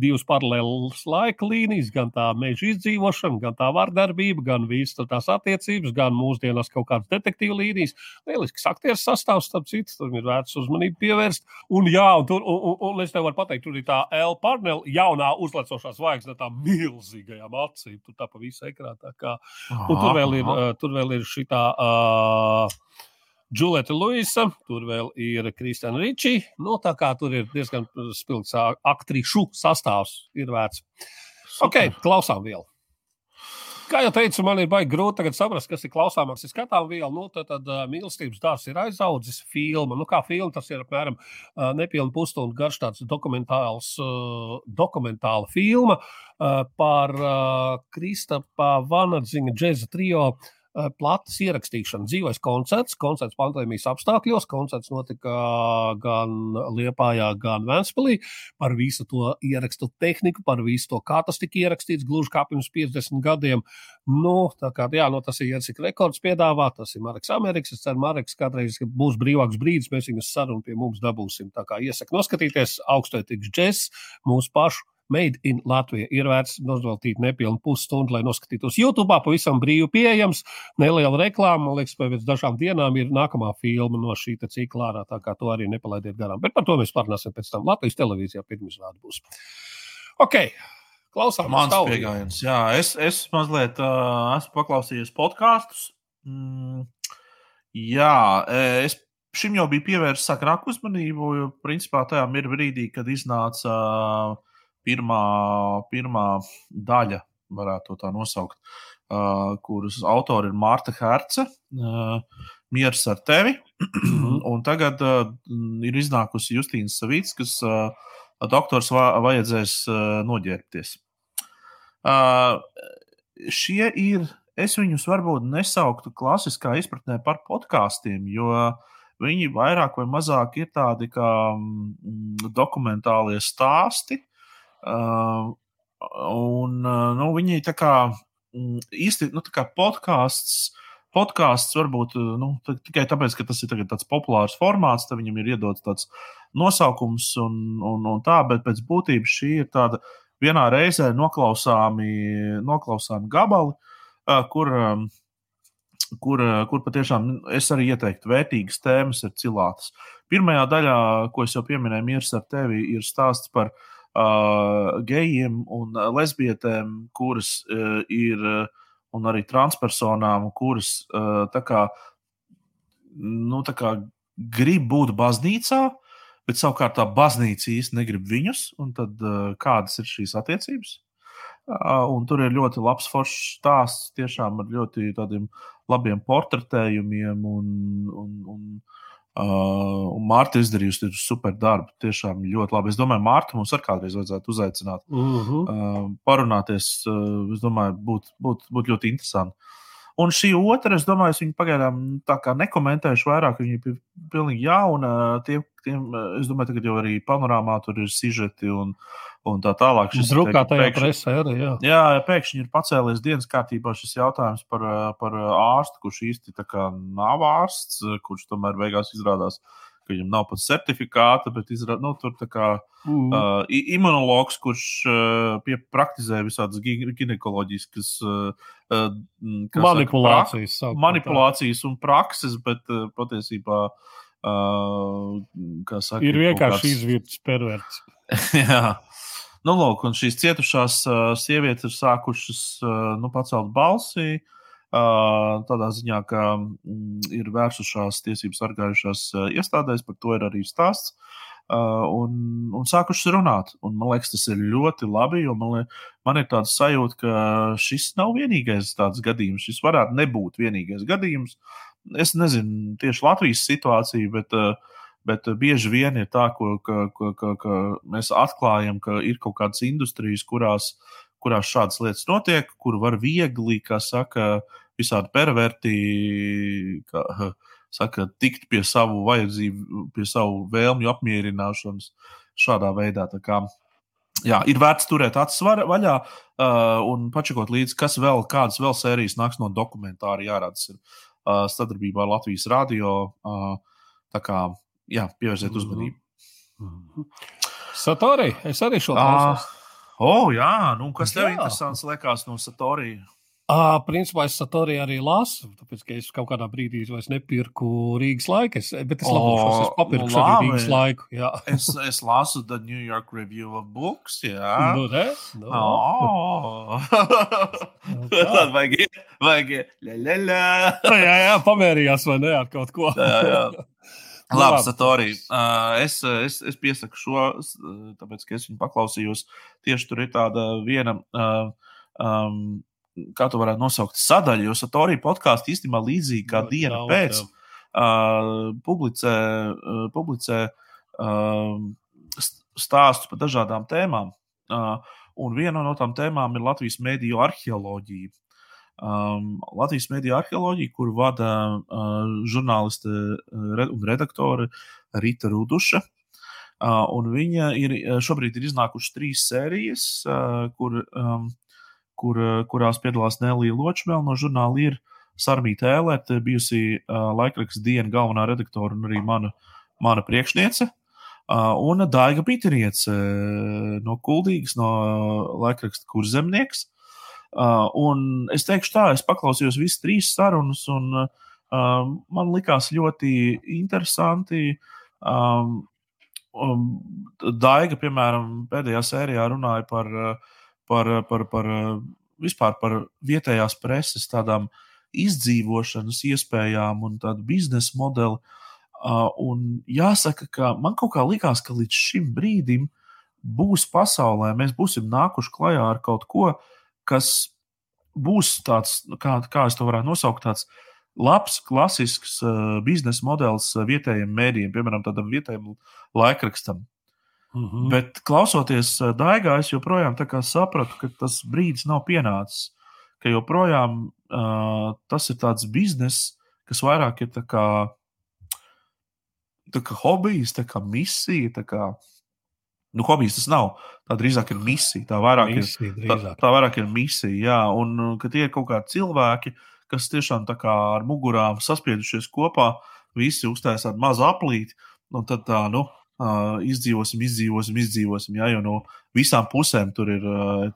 divas paralēlas laika līnijas, gan tā meža izdzīvošana, gan tā vardarbība, gan visas tās attiecības, gan mūsdienās kaut kādas detektīva līnijas. Lielisks aktieru sastāvs, starp citu, tam ir vērts uzmanību pievērst. Un, jā, un, tur, un, un, un es tev varu pateikt, tur ir tā L Parnell, jaunā uzlecošā zvaigzne, tā milzīgajām acīm, tur tā pa visu ekrānu. Tur vēl ir, tur vēl ir šitā. Uh, Džuleta Luisa, tur vēl ir Kristiāna Ričī. Nu, tā kā tur ir diezgan spilgts aktrišu sastāvs, ir vērts. Ok, klausām vēl. Kā jau teicu, man ir baigi grūti saprast, kas ir klausāmāks. Ja skatām vielu, nu, tad, tad uh, mīlestības dārsts ir aizaudzis filma. Nu, kā filma, tas ir apmēram uh, nepilnu pusstundu garš tāds dokumentāls, uh, dokumentāla filma uh, par uh, Kristapa Vanadziņa džeza trio uh, plates ierakstīšana, dzīvais koncerts, koncerts pandēmijas apstākļos. Koncerts notika gan Liepājā, gan Vēnspilī. Par visu to ierakstu tehniku, par visu to, kā tas tika ierakstīts, gluži kā pirms 50 gadiem. Nu, kā, jā, nu, tas ir Jēzus rekords piedāvā, tas ir Marks Amerikas. Es ceru, Marks kādreiz būs brīvāks brīdis, mēs viņus sarunu pie mums dabūsim. Tā kā iesaku noskatīties augstvērtīgs džeks, mūsu pašu Made in Latvija. Ir vērts noveltīt nepilnu pusstundu, lai noskatītos YouTube. Pavisam brīvi pieejams, neliela reklāma. Man liekas, pēc dažām dienām ir nākamā filma no šī cikla ārā. Tā kā to arī nepalaidiet garām. Bet par to mēs parunāsim pēc tam Latvijas televīzijā. Pirmizrāde būs. Ok, klausāmies. Mans pieejams. Jā, es, es mazliet uh, esmu paklausījies podkāstus. Mm, jā, es šim jau biju pievērsis agrāk uzmanību, jo principā tajā ir brīdī, kad iznāca uh, pirmā, pirmā daļa, varētu tā nosaukt, uh, kuras autori ir Mārta Herce, uh, Miers ar tevi. Mhm. un tagad uh, ir iznākusi Justīna Savīts, kas uh, doktors va vajadzēs uh, noģērbties. Uh, šie ir, es viņus varbūt nesauktu klasiskā izpratnē par podkāstiem, jo viņi vairāk vai mazāk ir tādi kā mm, dokumentālie stāsti, Uh, un uh, nu, viņi tā kā mm, īsti nu, tā kā podkāsts. Podkāsts varbūt nu, tikai tāpēc, ka tas ir tāds populārs formāts, tad viņam ir iedots tāds nosaukums un, un, un tā, bet pēc būtības šī ir tāda vienā reizē noklausāmi, noklausāmi gabali, kur, kur, kur patiešām es arī ieteiktu vērtīgas tēmas ir cilātas. Pirmajā daļā, ko es jau pieminēju, Mirs ar tevi, ir stāsts par uh, gejiem un lesbietēm, kuras ir, un arī transpersonām, kuras kā, nu, kā grib būt baznīcā, bet savukārt tā baznīca īsti negrib viņus, tad kādas ir šīs attiecības? Un tur ir ļoti labs foršs stāsts, tiešām ar ļoti labiem portretējumiem un, un, un Uh, Mārta izdarījusi super darbu. Tiešām ļoti labi. Es domāju, Mārta mums arī kādreiz vajadzētu uzaicināt, uh -huh. uh, parunāties. Uh, es domāju, būtu būt, būt ļoti interesanti. Un šī otra, es domāju, es viņu pagaidām tā kā nekomentēšu vairāk. Viņa ir pilnīgi jauna. Tiem, tiem, es domāju, ka jau arī panorāmā tur ir sižeti un, un tā tālāk. Šis drukātajā pēkšņi, presē arī. Jā. jā, pēkšņi ir pacēlies dienas kārtībā šis jautājums par, par ārstu, kurš īsti nav ārsts, kurš tomēr beigās izrādās. Viņam nav pat certifikāta, bet izrād, nu, tur kā mm. uh, imunologs, kurš uh, praktizē visādas ginekoloģiskas uh, manipulācijas, saka, pra, manipulācijas un prakses, bet uh, patiesībā uh, saka, ir vienkārši kāds... izvirts perverts. jā. Nu, lūk, un šīs cietušās uh, sievietes ir sākušas uh, nu, pacelt balsi. Uh, tādā ziņā, ka mm, ir vērsušās tiesību sargājušās iestādēs, par to ir arī stāsts. Un, un sākušas runāt. Un, man liekas, tas ir ļoti labi, jo man, man ir tāds sajūta, ka šis nav vienīgais tāds gadījums. Šis varētu nebūt vienīgais gadījums. Es nezinu tieši Latvijas situāciju, bet uh, Bet bieži vien ir tā, ko, ka, ka, ka, ka mēs atklājam, ka ir kaut kādas industrijas, kurās, kurās šādas lietas notiek, kur var viegli, kā saka, visādi perverti, kā, saka, tikt pie savu vajadzību, pie savu vēlmju apmierināšanas šādā veidā. Jā, ir vērts turēt acis vaļā uh, un pačakot līdzi, kas vēl, kādas vēl sērijas nāks no dokumentāra jārādas ir uh, sadarbībā ar Latvijas radio. Uh, tā kā jā, pievērsiet mhm. uzmanību. Mm -hmm. Satori, es arī šo klausos. Oh, jā, nu, kas tev jā. interesants liekas no Satorija? Uh, principā es Satori arī lasu, tāpēc, ka es kaut kādā brīdī vairs nepirku Rīgas laiku, es, bet es labošos, es papirku nu, arī Rīgas laiku. Jā. es, es lasu The New York Review of Books, jā. Nu, ne? No. Oh. nu, Tad vajag, vajag, la, la, la. jā, jā, pamērījās vai ne ar kaut ko. jā, jā. Nu, labi, Satori. Uh, es, es, es piesaku šo, tāpēc, ka es viņu paklausījos. Tieši tur ir tāda viena, um, kā to varētu nosaukt, sadaļa, jo Satori podkāsts īstenībā līdzīgi kā no, diena daudz, pēc uh, publicē, uh, publicē uh, stāstus par dažādām tēmām. Uh, un viena no tām tēmām ir Latvijas mēdīju arheoloģija. Um, Latvijas mēdīju arheoloģiju, kur vada uh, žurnāliste uh, un redaktore Rita Ruduša. Uh, viņa ir šobrīd ir iznākušas trīs sērijas, uh, kur, um, kur, kurās piedalās Nelija Ločmēla no žurnāla ir Sarmīta Ēlēta, bijusi uh, laikraksta diena galvenā redaktore un arī mana, mana priekšniece. Uh, un Daiga Piteriece no Kuldīgas, no laikraksta kurzemnieks. Uh, un es teikšu tā, es paklausījos visas trīs sarunas, un uh, man likās ļoti interesanti. Um, um, Daiga, piemēram, pēdējā sērijā runāja par, par, par, par vispār par vietējās preses tādām izdzīvošanas iespējām un tādu biznesa modeli. Uh, un jāsaka, ka man kaut kā likās, ka līdz šim brīdim būs pasaulē, mēs būsim nākuši klajā ar kaut ko, kas būs tāds, kā, kā es to varētu nosaukt, tāds labs, klasisks uh, biznesa modelis vietējiem mēdījiem, piemēram, tādam vietējam laikrakstam. Mm -hmm. Bet klausoties uh, Daigā, es joprojām sapratu, ka tas brīdis nav pienācis. Ka joprojām uh, tas ir tāds bizness, kas vairāk ir tā kā tā kā hobijs, tā kā misija. Tā kā, nu, hobijs tas nav. Tā drīzāk ir misija. Tā vairāk, misija, ir, tā, tā vairāk ir misija. Jā, un uh, ka tie ir kaut kādi cilvēki, kas tiešām tā kā ar mugurām saspiedušies kopā, visi uztaisīt mazu aplīti. Un tad tā, nu, izdzīvosim, izdzīvosim, izdzīvosim. Jā, jo no visām pusēm tur ir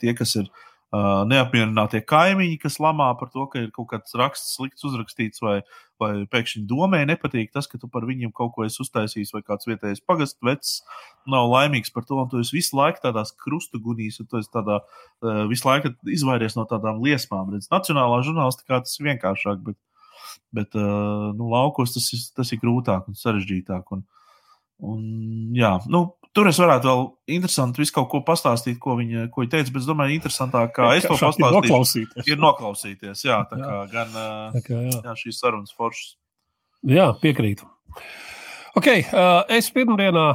tie, kas ir Uh, neapmierinātie kaimiņi, kas lamā par to, ka ir kaut kāds raksts slikts uzrakstīts, vai, vai pēkšņi domē nepatīk tas, ka tu par viņiem kaut ko esi uztaisījis, vai kāds vietējais pagasts vecs nav laimīgs par to, un tu esi visu laiku tādās krustugunīs, un tu esi tādā, uh, visu laiku izvairies no tādām liesmām. Redz, nacionālā žurnālistikā tas ir vienkāršāk, bet, bet uh, nu, laukos tas ir, tas ir grūtāk un sarežģītāk. Un, un, jā, nu, Tur es varētu vēl interesanti visu kaut ko pastāstīt, ko viņa, ko viņa teica, bet es domāju, interesantāk, kā es to pastāstīju. Noklausīties. Ir noklausīties, jā, tā jā. kā gan tā kā, jā. Jā, šīs sarunas foršas. Jā, piekrītu. Ok, uh, es pirmdienā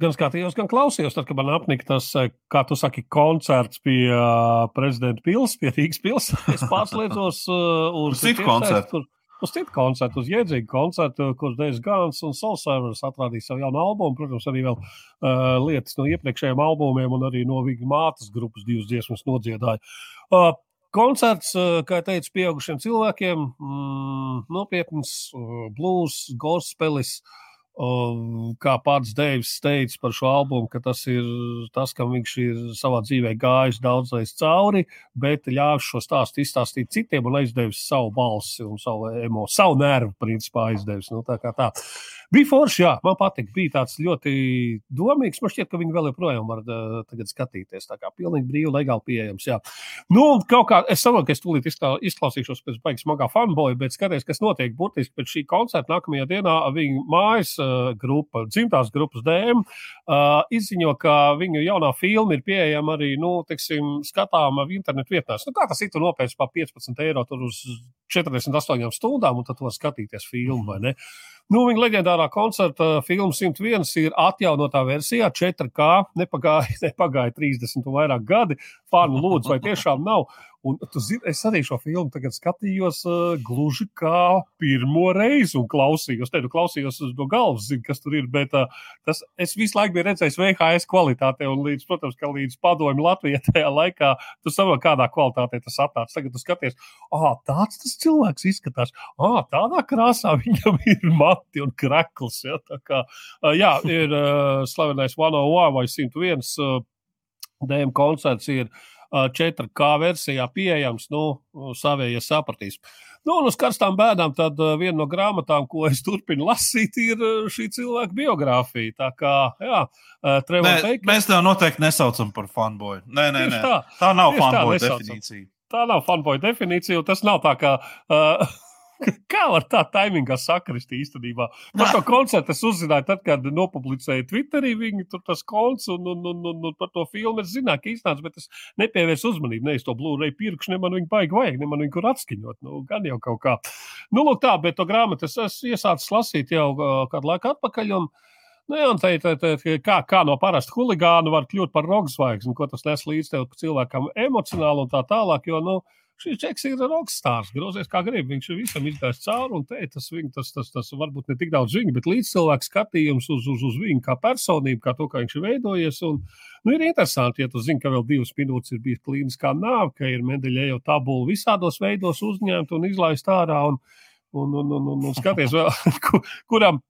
gan skatījos, gan klausījos, tad, kad man apnika tas, kā tu saki, koncerts pie uh, prezidenta pils, pie Rīgas pils. Es pārslēdzos uh, uz citu koncertu. Kur, uz citu koncertu, uz jēdzīgu koncertu, kurš Deivs Gans un Solsēvers atrādīja savu jaunu albumu. Protams, arī vēl uh, lietas no iepriekšējiem albumiem un arī no viņa mātes grupas divas dziesmas nodziedāja. Uh, Koncerts, uh, kā jau teicu, pieaugušiem cilvēkiem, mm, nopietns uh, blues, gospelis. Uh, Kā pats Deivs teica par šo albumu, ka tas ir tas, kam viņš ir savā dzīvē gājis daudzreiz cauri, bet ļāvis šo stāstu izstāstīt citiem un aizdevis savu balsi un savu emociju, savu nervu, principā aizdevis. Nu, tā tā. Bija forši, jā, man patika. Bija tāds ļoti domīgs. Man šķiet, ka viņi vēl joprojām var uh, skatīties. Tā kā pilnīgi brīvi, legāli pieejams. Jā. Nu, kaut kā es saprotu, ka es tūlīt izklausīšos pēc beigas smagā fanboja, bet skaties, kas notiek burtiski pēc šī koncerta nākamajā dienā. Viņa mājas uh, grupa, dzimtās grupas DM, uh, izziņo, ka viņu jaunā filma ir pieejama arī, nu, teiksim, skatāma internetu vietnēs. Nu, kā tas ir, tu nopērci par 15 eiro uz 48 stundām, un tad var skatīties filmu, vai ne? Nu, viņa leģendārā koncerta filma 101 ir atjaunotā versijā, 4K. Nepagāja, nepagāja 30 un vairāk gadi. Fānu lūdzu, vai tiešām nav? Un, zini, es arī šo filmu skatījos uh, gluži kā pirmo reizi un klausījos. Te nu klausījos no galvas, zinu, kas tur ir. Bet uh, tas, es visu laiku biju redzējis VHS kvalitātē, un, līdz, protams, ka līdz padomju Latvijā tajā laikā tu saproti, kādā kvalitātē tas atnāca. Tagad tu skaties, ah, tāds tas cilvēks izskatās. Ah, tādā krāsā viņam ir mati un krekls. Ja? Tā kā, uh, jā, ir uh, slavenais 101 vai 101 uh, DM koncerts. Ir, 4K versijā pieejams, nu, savējie sapratīs. Nu, un uz karstām bēdām tad viena no grāmatām, ko es turpinu lasīt, ir šī cilvēka biogrāfija. Tā kā, jā, Trevor Teikers. Mēs tev noteikti nesaucam par fanboyu. Nē, nē, nē. Tā, tā nav fanboy definīcija. Tā nav fanboy definīcija, un tas nav tā kā. Uh, Kā var tā taimingā sakrist īstenībā? Par to koncertu es uzzināju, tad, kad nopublicēju Twitterī viņu tur tas konts un, un, un, un, un par to filmu es zināju, ka iznāca, bet es nepievērsu uzmanību. Ne, es to Blu-ray pirkšu, ne man viņu baigi vajag, ne man viņu kur atskaņot. Nu, gan jau kaut kā. Nu, lūk tā, bet to grāmatu es esmu iesācis lasīt jau kādu laiku atpakaļ. Un, Nu, jā, tā, tā, tā, kā, kā no parasta huligāna var kļūt par rokas zvaigzni, ko tas nes līdz tev cilvēkam emocionāli un tā tālāk. Jo, nu, šis čeks ir rokstārs, grozies kā grib. Viņš visam izgājis cauri, un te, tas, viņu, tas, tas, tas varbūt ne tik daudz viņa, bet līdzcilvēku skatījums uz, uz, uz viņu kā personību, kā to, kā viņš ir veidojies. Un, nu, ir interesanti, ja tu zini, ka vēl divas minūtes ir bijis klīniskā nāve, ka ir medaļa jau tabula visādos veidos uzņemta un izlaista ārā. Un, un, un, un, un, un skaties, vēl, kuram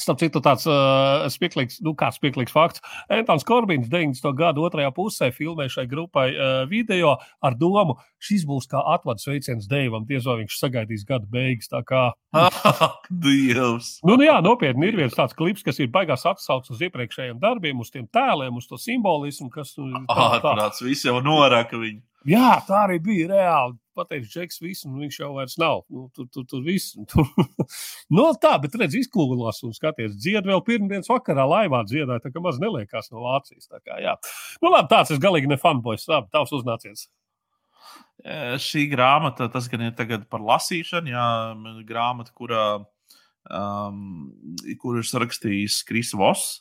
Starp citu, tāds uh, spieklīgs, nu, kāds spieklīgs fakts. Antons Korbins 90. gada otrajā pusē filmē šai grupai uh, video ar domu, šis būs kā atvadu sveiciens Deivam. Diez vai viņš sagaidīs gada beigas. Tā kā. Dievs! Nu, nu, jā, nopietni ir viens tāds klips, kas ir baigās atsaucis uz iepriekšējiem darbiem, uz tiem tēliem, uz to simbolismu, kas. Nu, tā, tā. Ārprāts, viss jau noraka viņu. Jā, tā arī bija reāli. Pateicis, Džeks, visu, un viņš jau vairs nav. Nu, tur, tur, tur viss. Tur. no nu, tā, bet redz, izklūlās un skaties, dzied vēl pirmdienas vakarā laivā dziedāja, tā kā maz neliekās no Vācijas. Tā kā, jā. Nu, labi, tāds es galīgi ne fanboys. Labi, tavs uznāciens. Šī grāmata, tas gan ir tagad par lasīšanu, jā, grāmata, kurā, um, kur ir sarakstījis Kris Voss.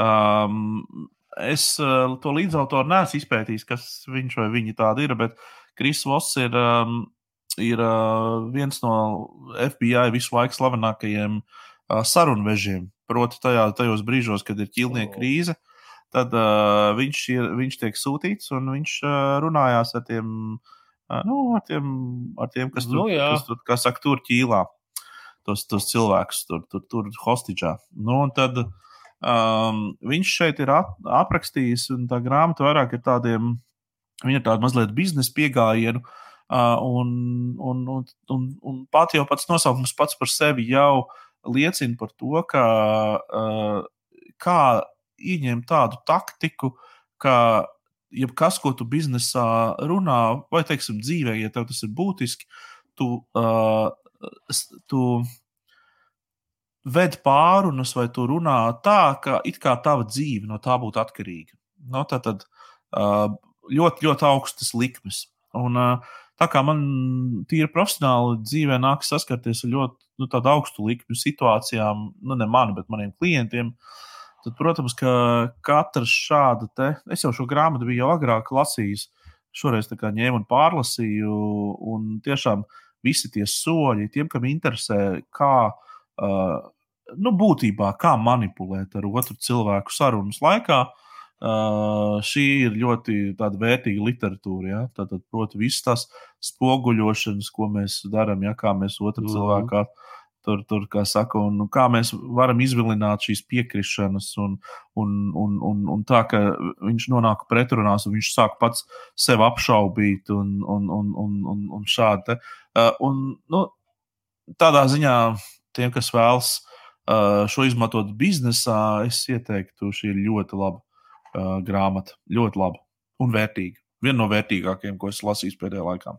Um, es uh, to līdzautoru neesmu izpētījis, kas viņš vai viņa tāda ir, bet Kris Voss ir, um, ir uh, viens no FBI visu laiku slavenākajiem uh, sarunvežiem. Proti, tajā, tajos brīžos, kad ir ķīlnieka krīze, tad uh, viņš, ir, viņš tiek sūtīts un viņš uh, runājās ar tiem, uh, nu, ar tiem, ar tiem kas, tur, nu, jā. kas, tur, kas saka, tur ķīlā. Tos, tos cilvēkus tur, tur, tur hostīdžā. Nu, un tad uh, Um, viņš šeit ir ap, aprakstījis, un tā grāmata vairāk ir tādiem, viņa ir tāda mazliet biznesa pieejama. Uh, un, un, un, un, un pat jau pats nosaukums pats par sevi jau liecina par to, ka, uh, kā ieņemt tādu taktiku, ka jebkas, ko tu biznesā runā, vai, teiksim, dzīvē, ja tev tas ir būtiski, tu, uh, tu ved pārunas vai tu runā tā, ka it kā tava dzīve no tā būtu atkarīga. No, nu, tā tad ļoti, ļoti augstas likmes. Un, tā kā man tīri profesionāli dzīvē nākas saskarties ar ļoti nu, augstu likmju situācijām, nu ne man, bet maniem klientiem, tad, protams, ka katra šāda te, es jau šo grāmatu biju jau agrāk lasījis, šoreiz ņēmu un pārlasīju, un tiešām visi tie soļi, tiem, kam interesē, kā uh, Uh, nu, būtībā kā manipulēt ar otru cilvēku sarunas laikā. Uh, šī ir ļoti vērtīga literatūra. Ja? Tātad, proti, visas tās spoguļošanas, ko mēs darām, ja kā mēs otru mm. cilvēku tur, tur kā saka, un kā mēs varam izvilināt šīs piekrišanas, un, un, un, un, un tā, ka viņš nonāk pretrunās, un viņš sāk pats sevi apšaubīt, un, un, un, un, un, un šādi. Uh, un, nu, tādā ziņā tiem, kas vēlas uh, šo izmantot biznesā, es ieteiktu, šī ir ļoti laba uh, grāmata. Ļoti laba un vērtīga. Viena no vērtīgākajām, ko esmu lasījis pēdējā laikā.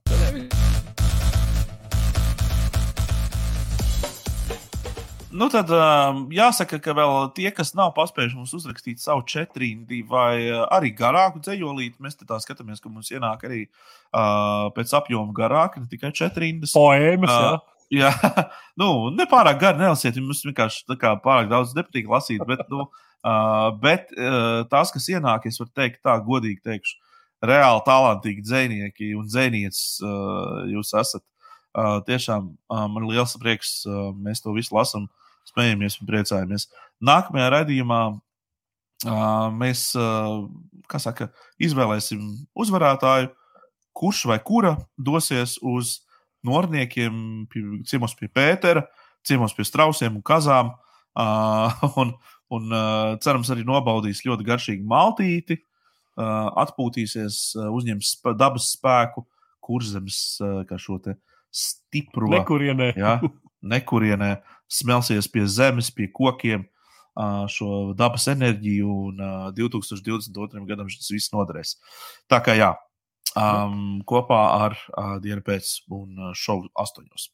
Nu, tad um, jāsaka, ka vēl tie, kas nav paspējuši mums uzrakstīt savu četrīndi vai uh, arī garāku dzējolīti, mēs tā skatāmies, ka mums ienāk arī uh, pēc apjoma garāka, ne tikai četrīndas. Poēmas, uh, jā. Jā, nu, nepārāk gari nelasiet. Mums vienkārši kā, pārāk daudz nepatīk lasīt. Bet, nu, uh, bet uh, tās, kas ienāk, es varu teikt, tā godīgi teikšu, reāli talantīgi dzinieki un dzinieces uh, jūs esat. Uh, tiešām uh, man ir liels prieks, uh, mēs to visu lasām, smējamies un priecājamies. Nākamajā raidījumā uh, mēs uh, saka, izvēlēsim uzvarētāju, kurš vai kura dosies uz norniekiem, ciemos pie Pētera, ciemos pie strausiem un kazām. Uh, un, un uh, cerams, arī nobaudīs ļoti garšīgu maltīti, uh, atpūtīsies, uh, uzņems sp dabas spēku, kurzemes uh, kā šo stipro nekurienē. Ja, nekurienē smelsies pie zemes, pie kokiem. Uh, šo dabas enerģiju, un uh, 2022. gadam tas viss noderēs. Tā kā jā, um, kopā ar uh, dienu pēc un uh, šovu astoņos.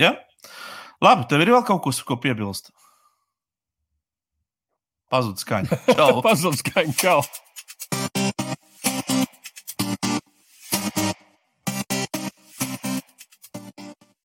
Ja? Labi, tev ir vēl kaut kas, ko piebilst? Pazudis skaņa. Pazudis skaņa. Čau!